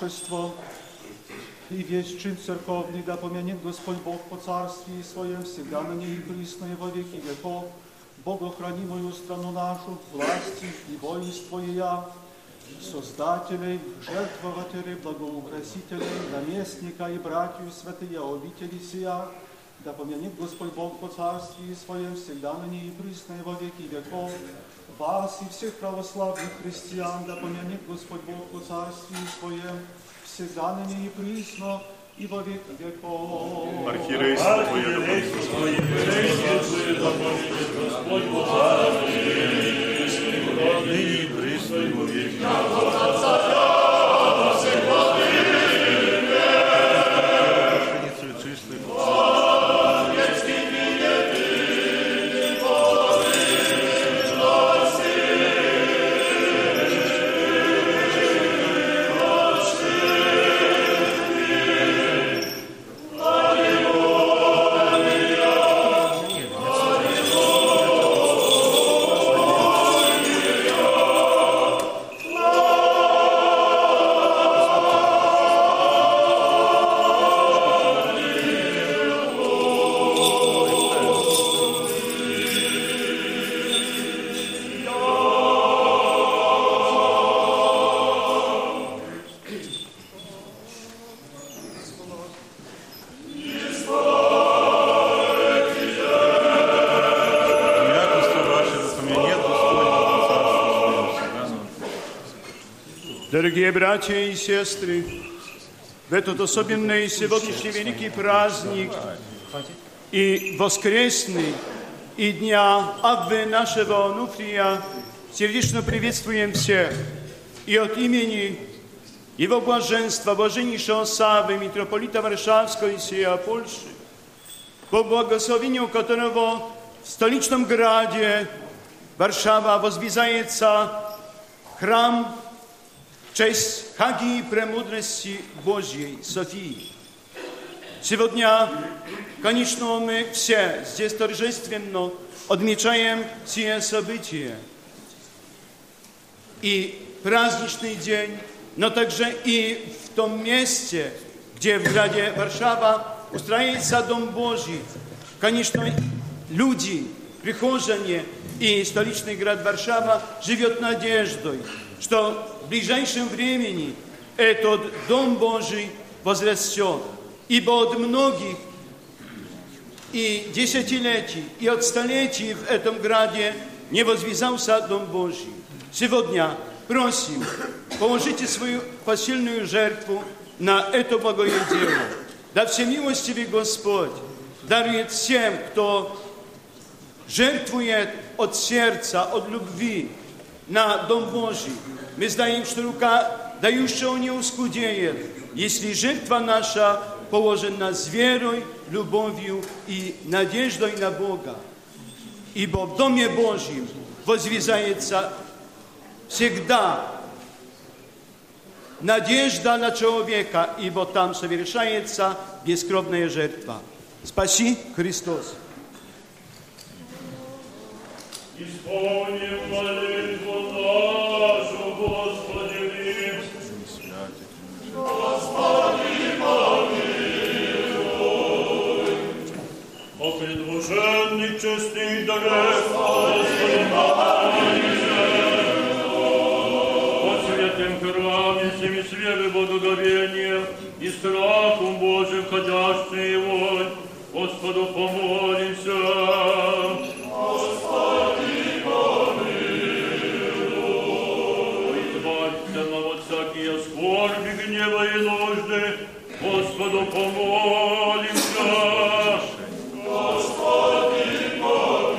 монашество и весь чин церковный, да помянет Господь Бог по царстве Своем всегда ныне и присно и во веки веков, Богохранимую страну нашу, власти и воинство ее, Создателей, жертвователей, благоукрасителей, наместника и братью святые обители сия, да помянет Господь Бог по царстве Своем всегда ныне и присно и во веки веков. Вас и всех православных христиан, да помянет Господь Бог по царстве Своем всегда ныне и присно и во веки веков. Архиерейство Твое, да помянет Господь во царстве, ныне и присно, и во веки веков. Дорогие братья и сестры, в этот особенный сегодняшний великий праздник и воскресный, и дня Абвы нашего Онуфрия сердечно приветствуем всех. И от имени Его Блаженства, Блаженнейшего Савы, митрополита Варшавского и сия Польши, по благословению которого в столичном граде Warszawa возвязается храм в честь Хаги Премудрости Божьей, Софии. Сегодня, конечно, мы все здесь торжественно отмечаем сие событие. И праздничный день, но также и в том месте, где в граде Варшава устраивается Дом Божий. Конечно, люди, прихожане и столичный город Варшава живет надеждой, что в ближайшем времени этот Дом Божий возрастет. Ибо от многих и десятилетий, и от столетий в этом граде не возвязался Дом Божий. Сегодня просим, положите свою посильную жертву на это благое дело. Да всемилостивый Господь дарует всем, кто жертвует от сердца, от любви на Дом Божий. Мы знаем, что рука дающего не ускудеет, если жертва наша положена с верой, любовью и надеждой на Бога. Ибо в Доме Божьем возвязается всегда надежда на человека, ибо там совершается бескровная жертва. Спаси Христос! Исполним молитву нашу, Господи, Господи, помилуй. О предблаженных честных дарах, Господи, помилуй. О святым храме, всеми с верой, благоговением и страхом Божьим, ходящий его, Господу помолимся. Гнева и нужды, Господу помолимся. Господи, помилуй.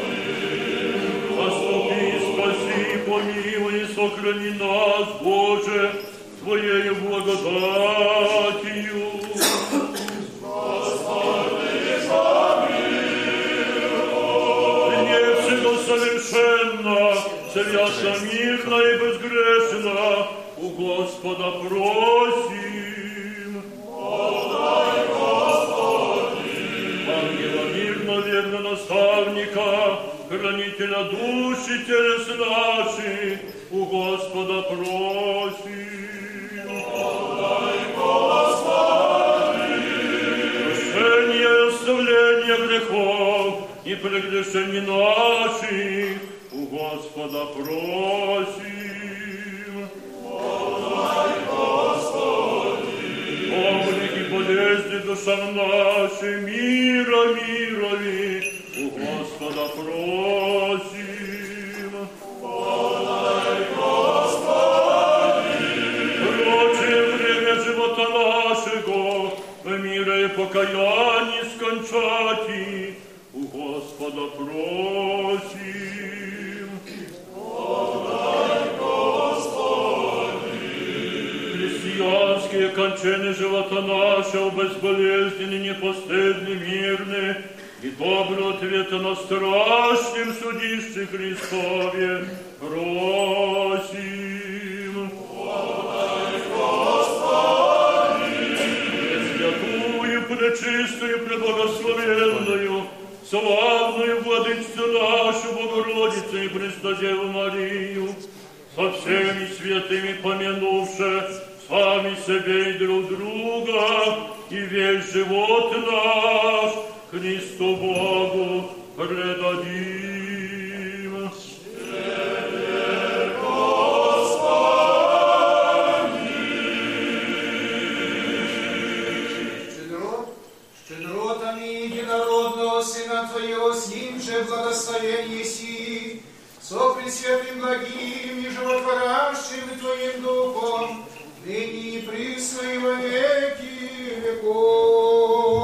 Заступи, спаси, помилуй сохрани нас, Боже, Твоею благодатью. Мне всего совершенно, свято, мирно и безгрешно, у Господа просим. Подай, Господи! Ангела мирно, верно наставника, хранителя души телес наших, у Господа просим. Подай, Господи! Прощение и оставление грехов и прегрешений наших, у Господа просим. Болезни душам нашим, мира, мирови, у Господа просим. Подай, Господи! Прочее время живота нашего, мира и покаяние скончати, у Господа просим. Кончины живота нашего безболезненны, непостыдны, мирны, и добрый ответ на страшном судище Христове просим. Святую, пречистую, преблагословенную, славную владычцу нашу, Богородицу и Престодеву Марию, со всеми святыми помянувши сами себе и друг друга, и весь живот наш Христу Богу предадим. Щедро, щедротами единородного Сына Твоего, с Ним же благословен еси, со Пресвятым благим и животворящим Твоим Духом, ныне и присно и во веки веков.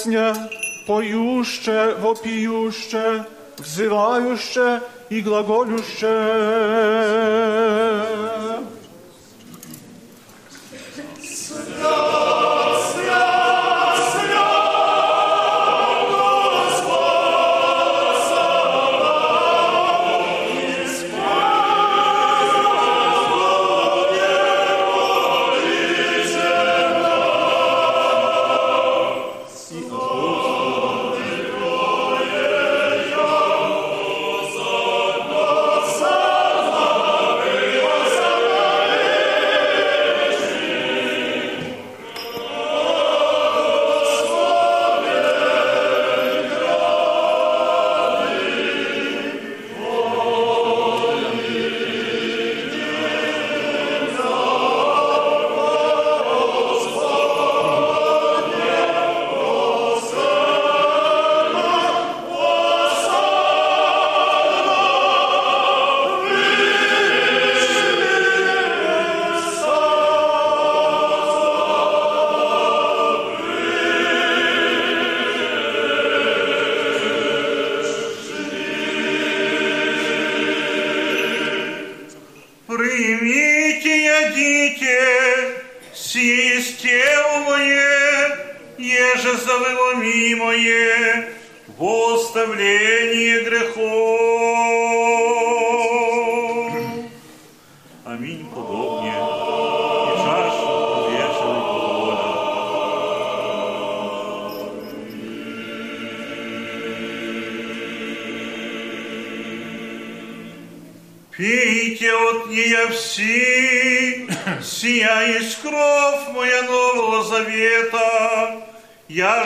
obecnie, pojuszcze, wopijuszcze, wzywajuszcze i glagoliuszcze.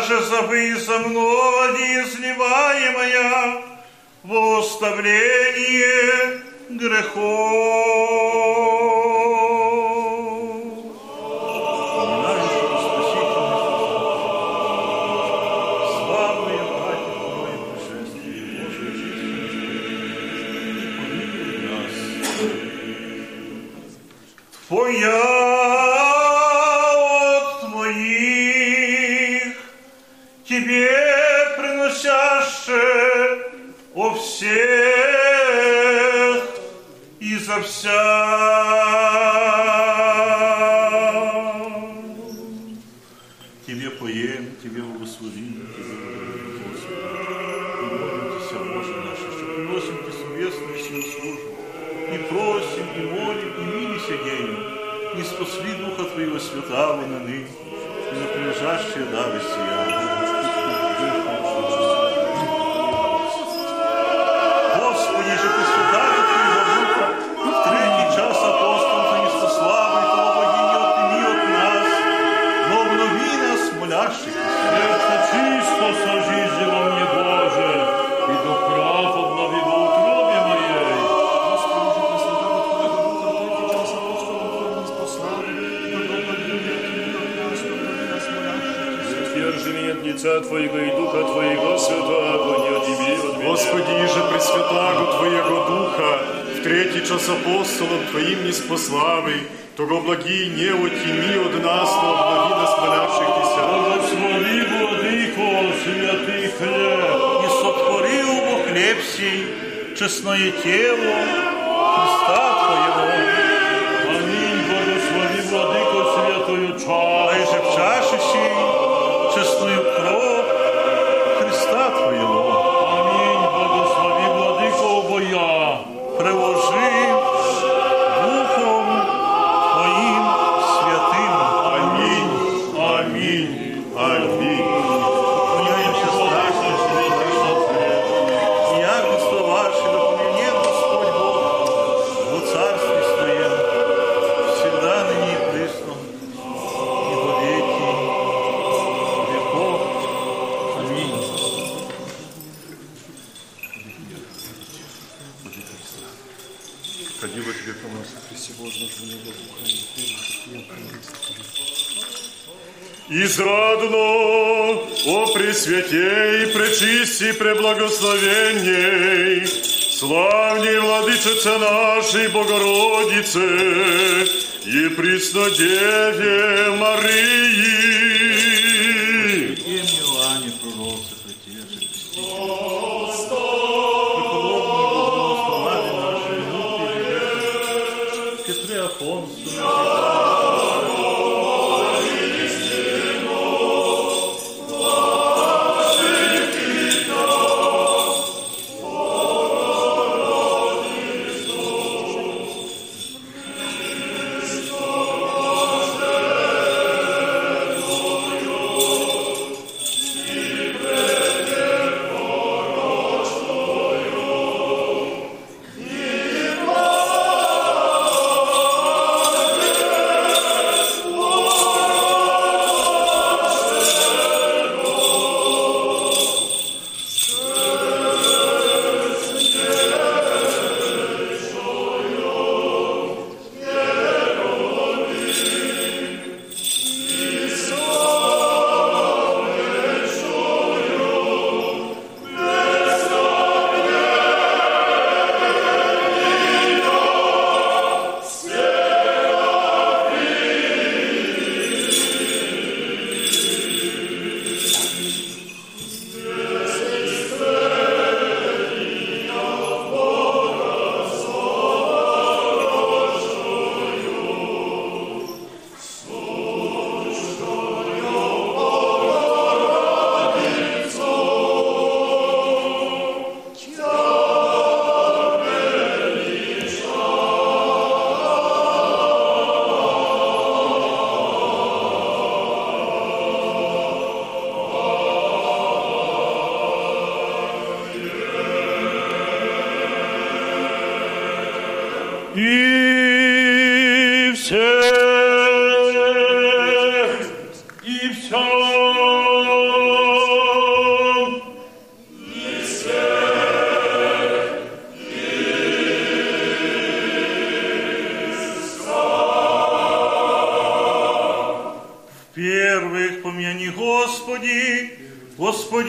Же забы за мной изливаемая во оставление грехов. Твоя всех и за вся. Тебе поем, Тебе благословим, Тебе благодарим, Господи. И молимся, Боже наш, что приносим Тебе совместную службу. И просим, и молим, и милися день. И спасли Духа Твоего Святого на них, и на прилежащие дары сияния. Святаго, не отъеби от меня. Господи, иже пресвятаго Твоего Духа, в третий час апостолом Твоим не спославий, того благий не отіми от нас, но обнови нас молящихся. Благослови, Владыко, святый хлеб, и сотворил во хлеб сей честное тело Христа Твоего. Аминь, благослови, Владыко, святую А чашу. иже в чаше сей честную Преблагословенней, славней Владычице нашей Богородице и Преснодеве Марии.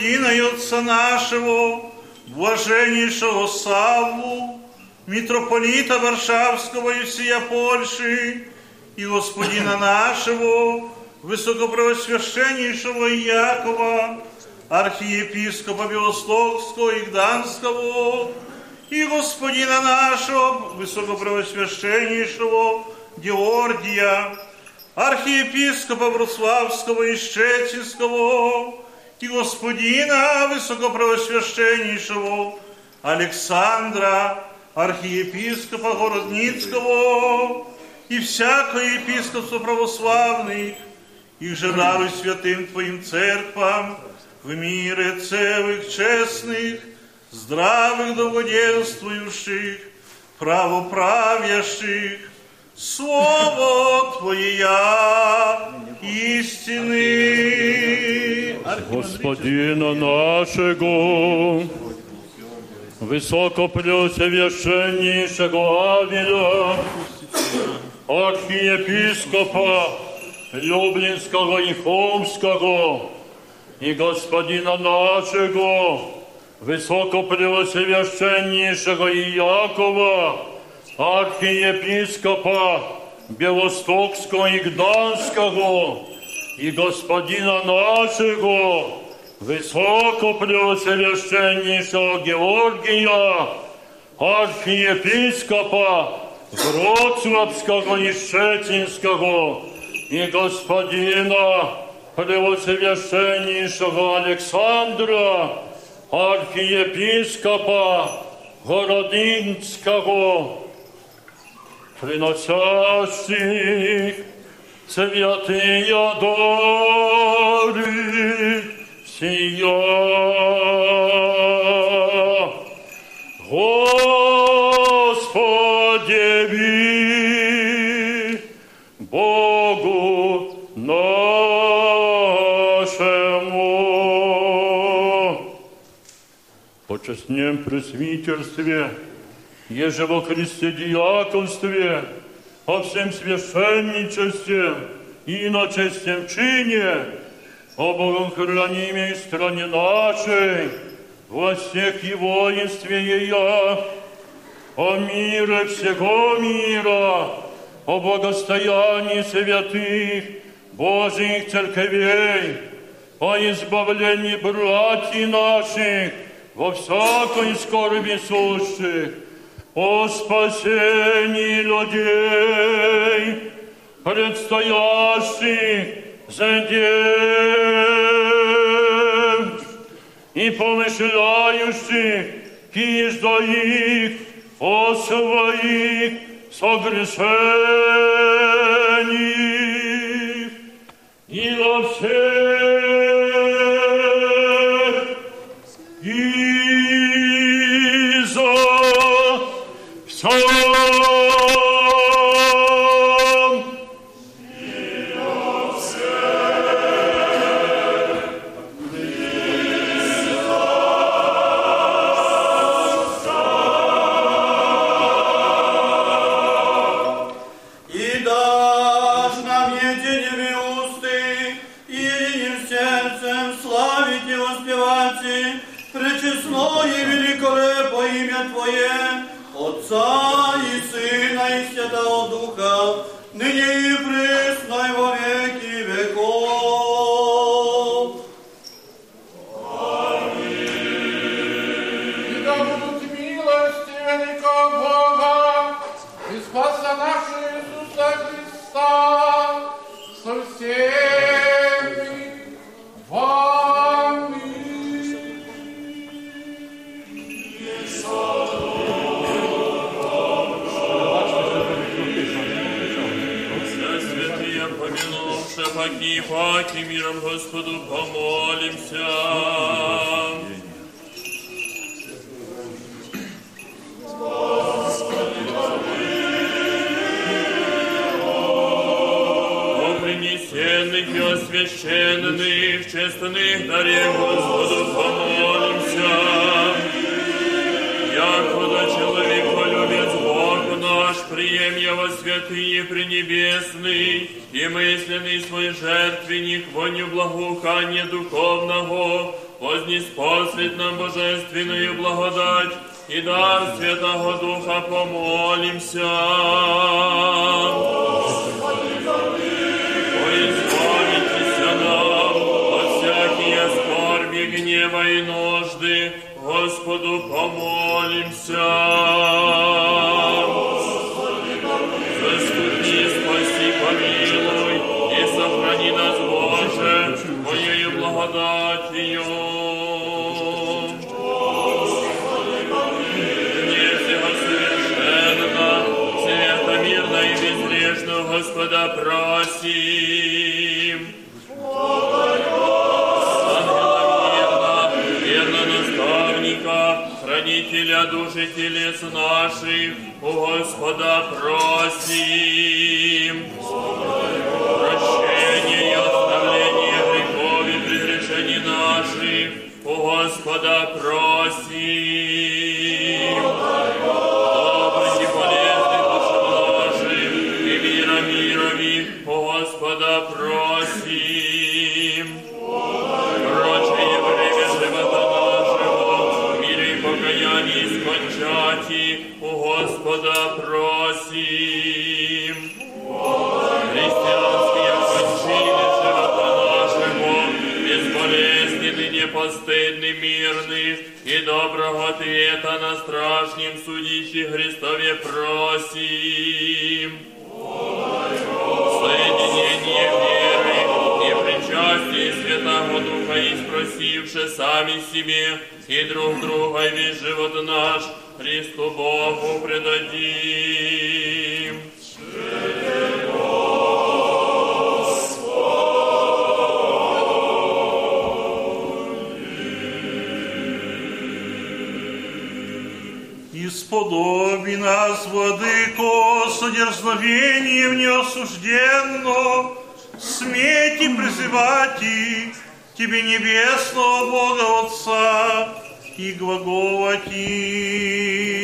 Господина и Отца нашего, блаженнейшего Савву, митрополита Варшавского и всея Польши, и Господина нашего, высокопровосвященнейшего Якова, архиепископа Белостокского и Гданского, и Господина нашего, высокопровосвященнейшего Георгия, архиепископа Вроцлавского и Щецинского, и господина высокопровосвященнейшего Александра, архиепископа Городницкого, и всякое епископство православных, и же даруй святым Твоим церквам в мире целых, честных, здравых, долгоденствующих, правоправящих, Слово Твое я истины. Господина нашего, высокопресвященнейшего Авеля, архиепископа Люблинского и Хомского, и Господина нашего, высокопревосвященнейшего Иакова, архиепископа Белостокского и Гданского, и Господина нашего, высокопревосвященнейшего Георгия, архиепископа Вроцлавского и Щетинского, и Господина Превосвященнейшего Александра, архиепископа Городинского, приносящих святые дары сия. Господи, ви, Богу нашему. Почестнем пресвитерстве, еже во Христе диаконстве, о всем священничестве и начестем чине, о богохранимой стране нашей, во всех и воинстве ее, о мире всего мира, о благостоянии святых Божьих церквей, о избавлении братьев наших во всякой скорби сущих, о спасении людей, предстоящих день, и помышляющих кижда их о своих согрешениях и во всех погибать и миром Господу помолимся. О принесенных и освященных, честных даре Господу помолимся. Якуда человеколюбец Бог наш, прием его святые пренебесный, и мысленный свой жертвенник, воню благоухания духовного, вознеспослит нам божественную благодать, и дар Святого Духа помолимся. Избавитесь нам от всякие скорби, гнева и нужды, Господу помолимся. Хранителя души телес наших, у Господа просим. Господа просим. Образи полезны положим, и мира мирови, Господа просим. Прочее время живота нашего, мире покаяние скончати, у Господа просим. Непостыдный, мирный, и доброго ответа на страшнем судище Христове просим. Соединение веры и причастие Святого Духа и спросивши сами себе и друг друга весь живот наш Христу Богу предадим. Исподоби нас, Владыко, содерзновением неосужденно, смейте призывать и Тебе небесного Бога Отца и глаголать им.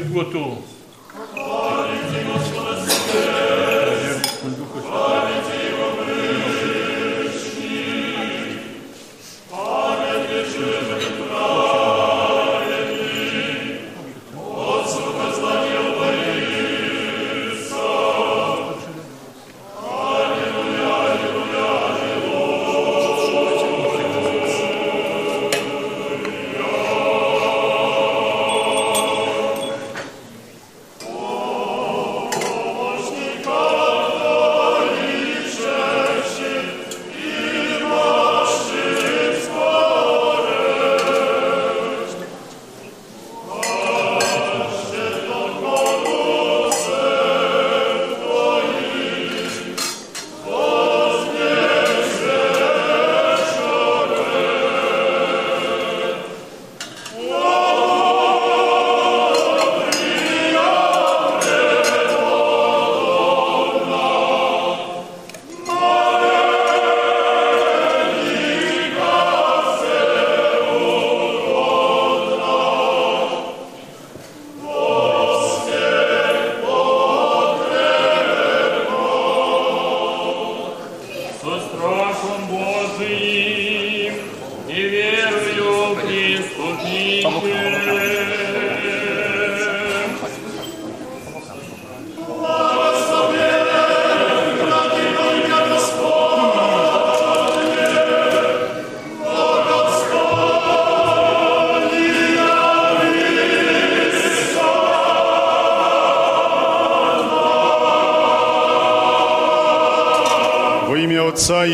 Святаго.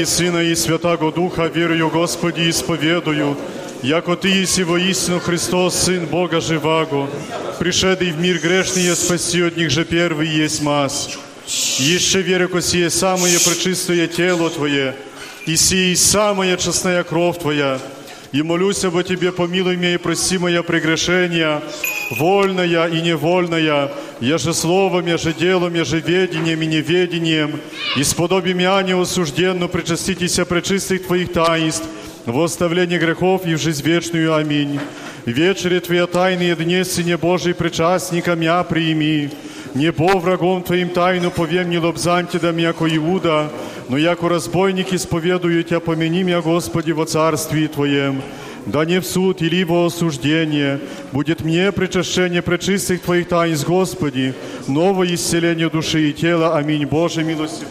И Сына и Святаго Духа верую, Господи, исповедую, яко Ты еси воистину Христос, Сын Бога живаго, пришедший в мир грешный, спаси от них же первый есть мас. Еще верю, ко сие самое пречистое тело Твое, и сие самая честная кровь Твоя, и молюсь об Тебе, помилуй меня и прости моя прегрешения, вольная и невольная, я же словом, я же делом, я же ведением и неведением, и сподоби меня неосужденно причаститесь пречистых Твоих таинств, во оставление грехов и в жизнь вечную. Аминь. Вечере Твоя тайные дни, Сыне Божий, причастником я прими. Не по врагом Твоим тайну повем, не лобзаньте да яко Иуда, но яко разбойник исповедую Тебя, помяни меня, Господи, во царствии Твоем. Да не в суд или во осуждение, будет мне причащение пречистых Твоих таинств, Господи, новое исцеление души и тела. Аминь. Боже, милости,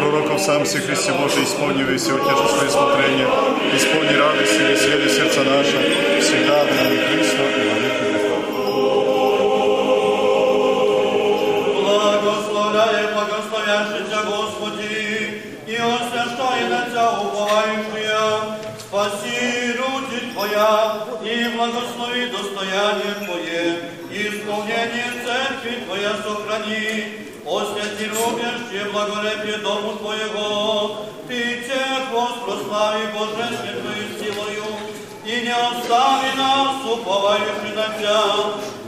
пророков сам си Христе Божий, исполни весь утеши свои смотрения, исполни радость и веселье сердца наше, всегда в нами Христо и во веки Тебя, Господи, и освящай уповающие, спаси люди Твоя, и благослови достояние Твое, исполнение церкви Твоя сохрани, освяти любящие благолепие Дому Твоего, Ты тех воспрослави Божественную силою, и не остави нас, уповающих на Тебя,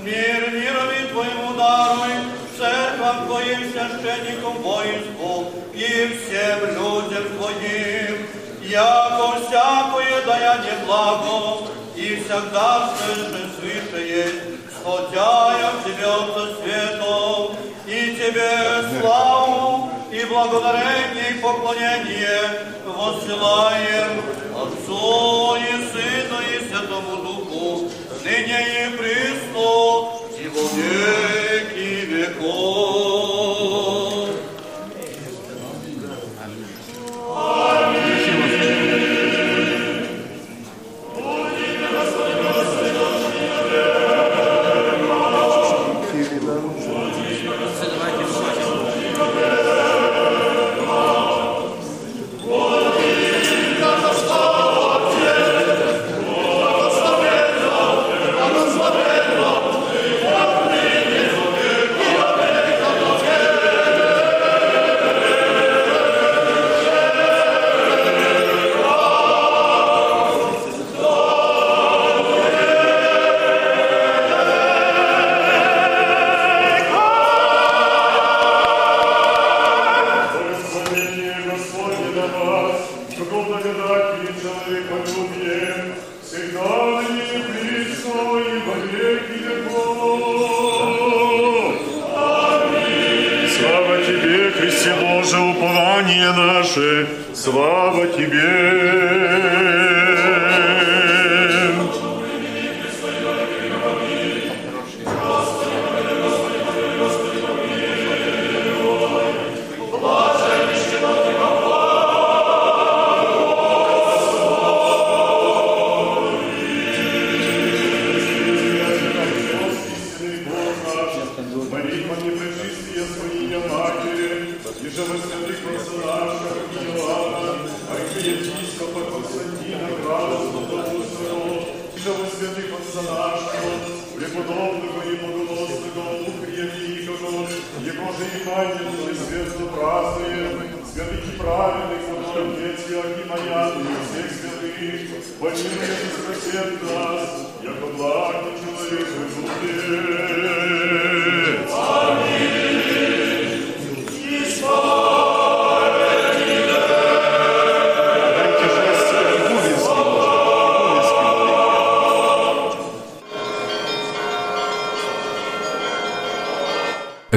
мир мирови Твоему даруй, церквам Твоим, священникам воинству и всем людям Твоим, яко всякое даяние благо, и всегда слышишь свыше есть, сходяя к Тебе от светом, и Тебе славу, и благодарение, и поклонение воссылаем Отцу и Сыну и Святому Духу, ныне и присно, и во веки веков.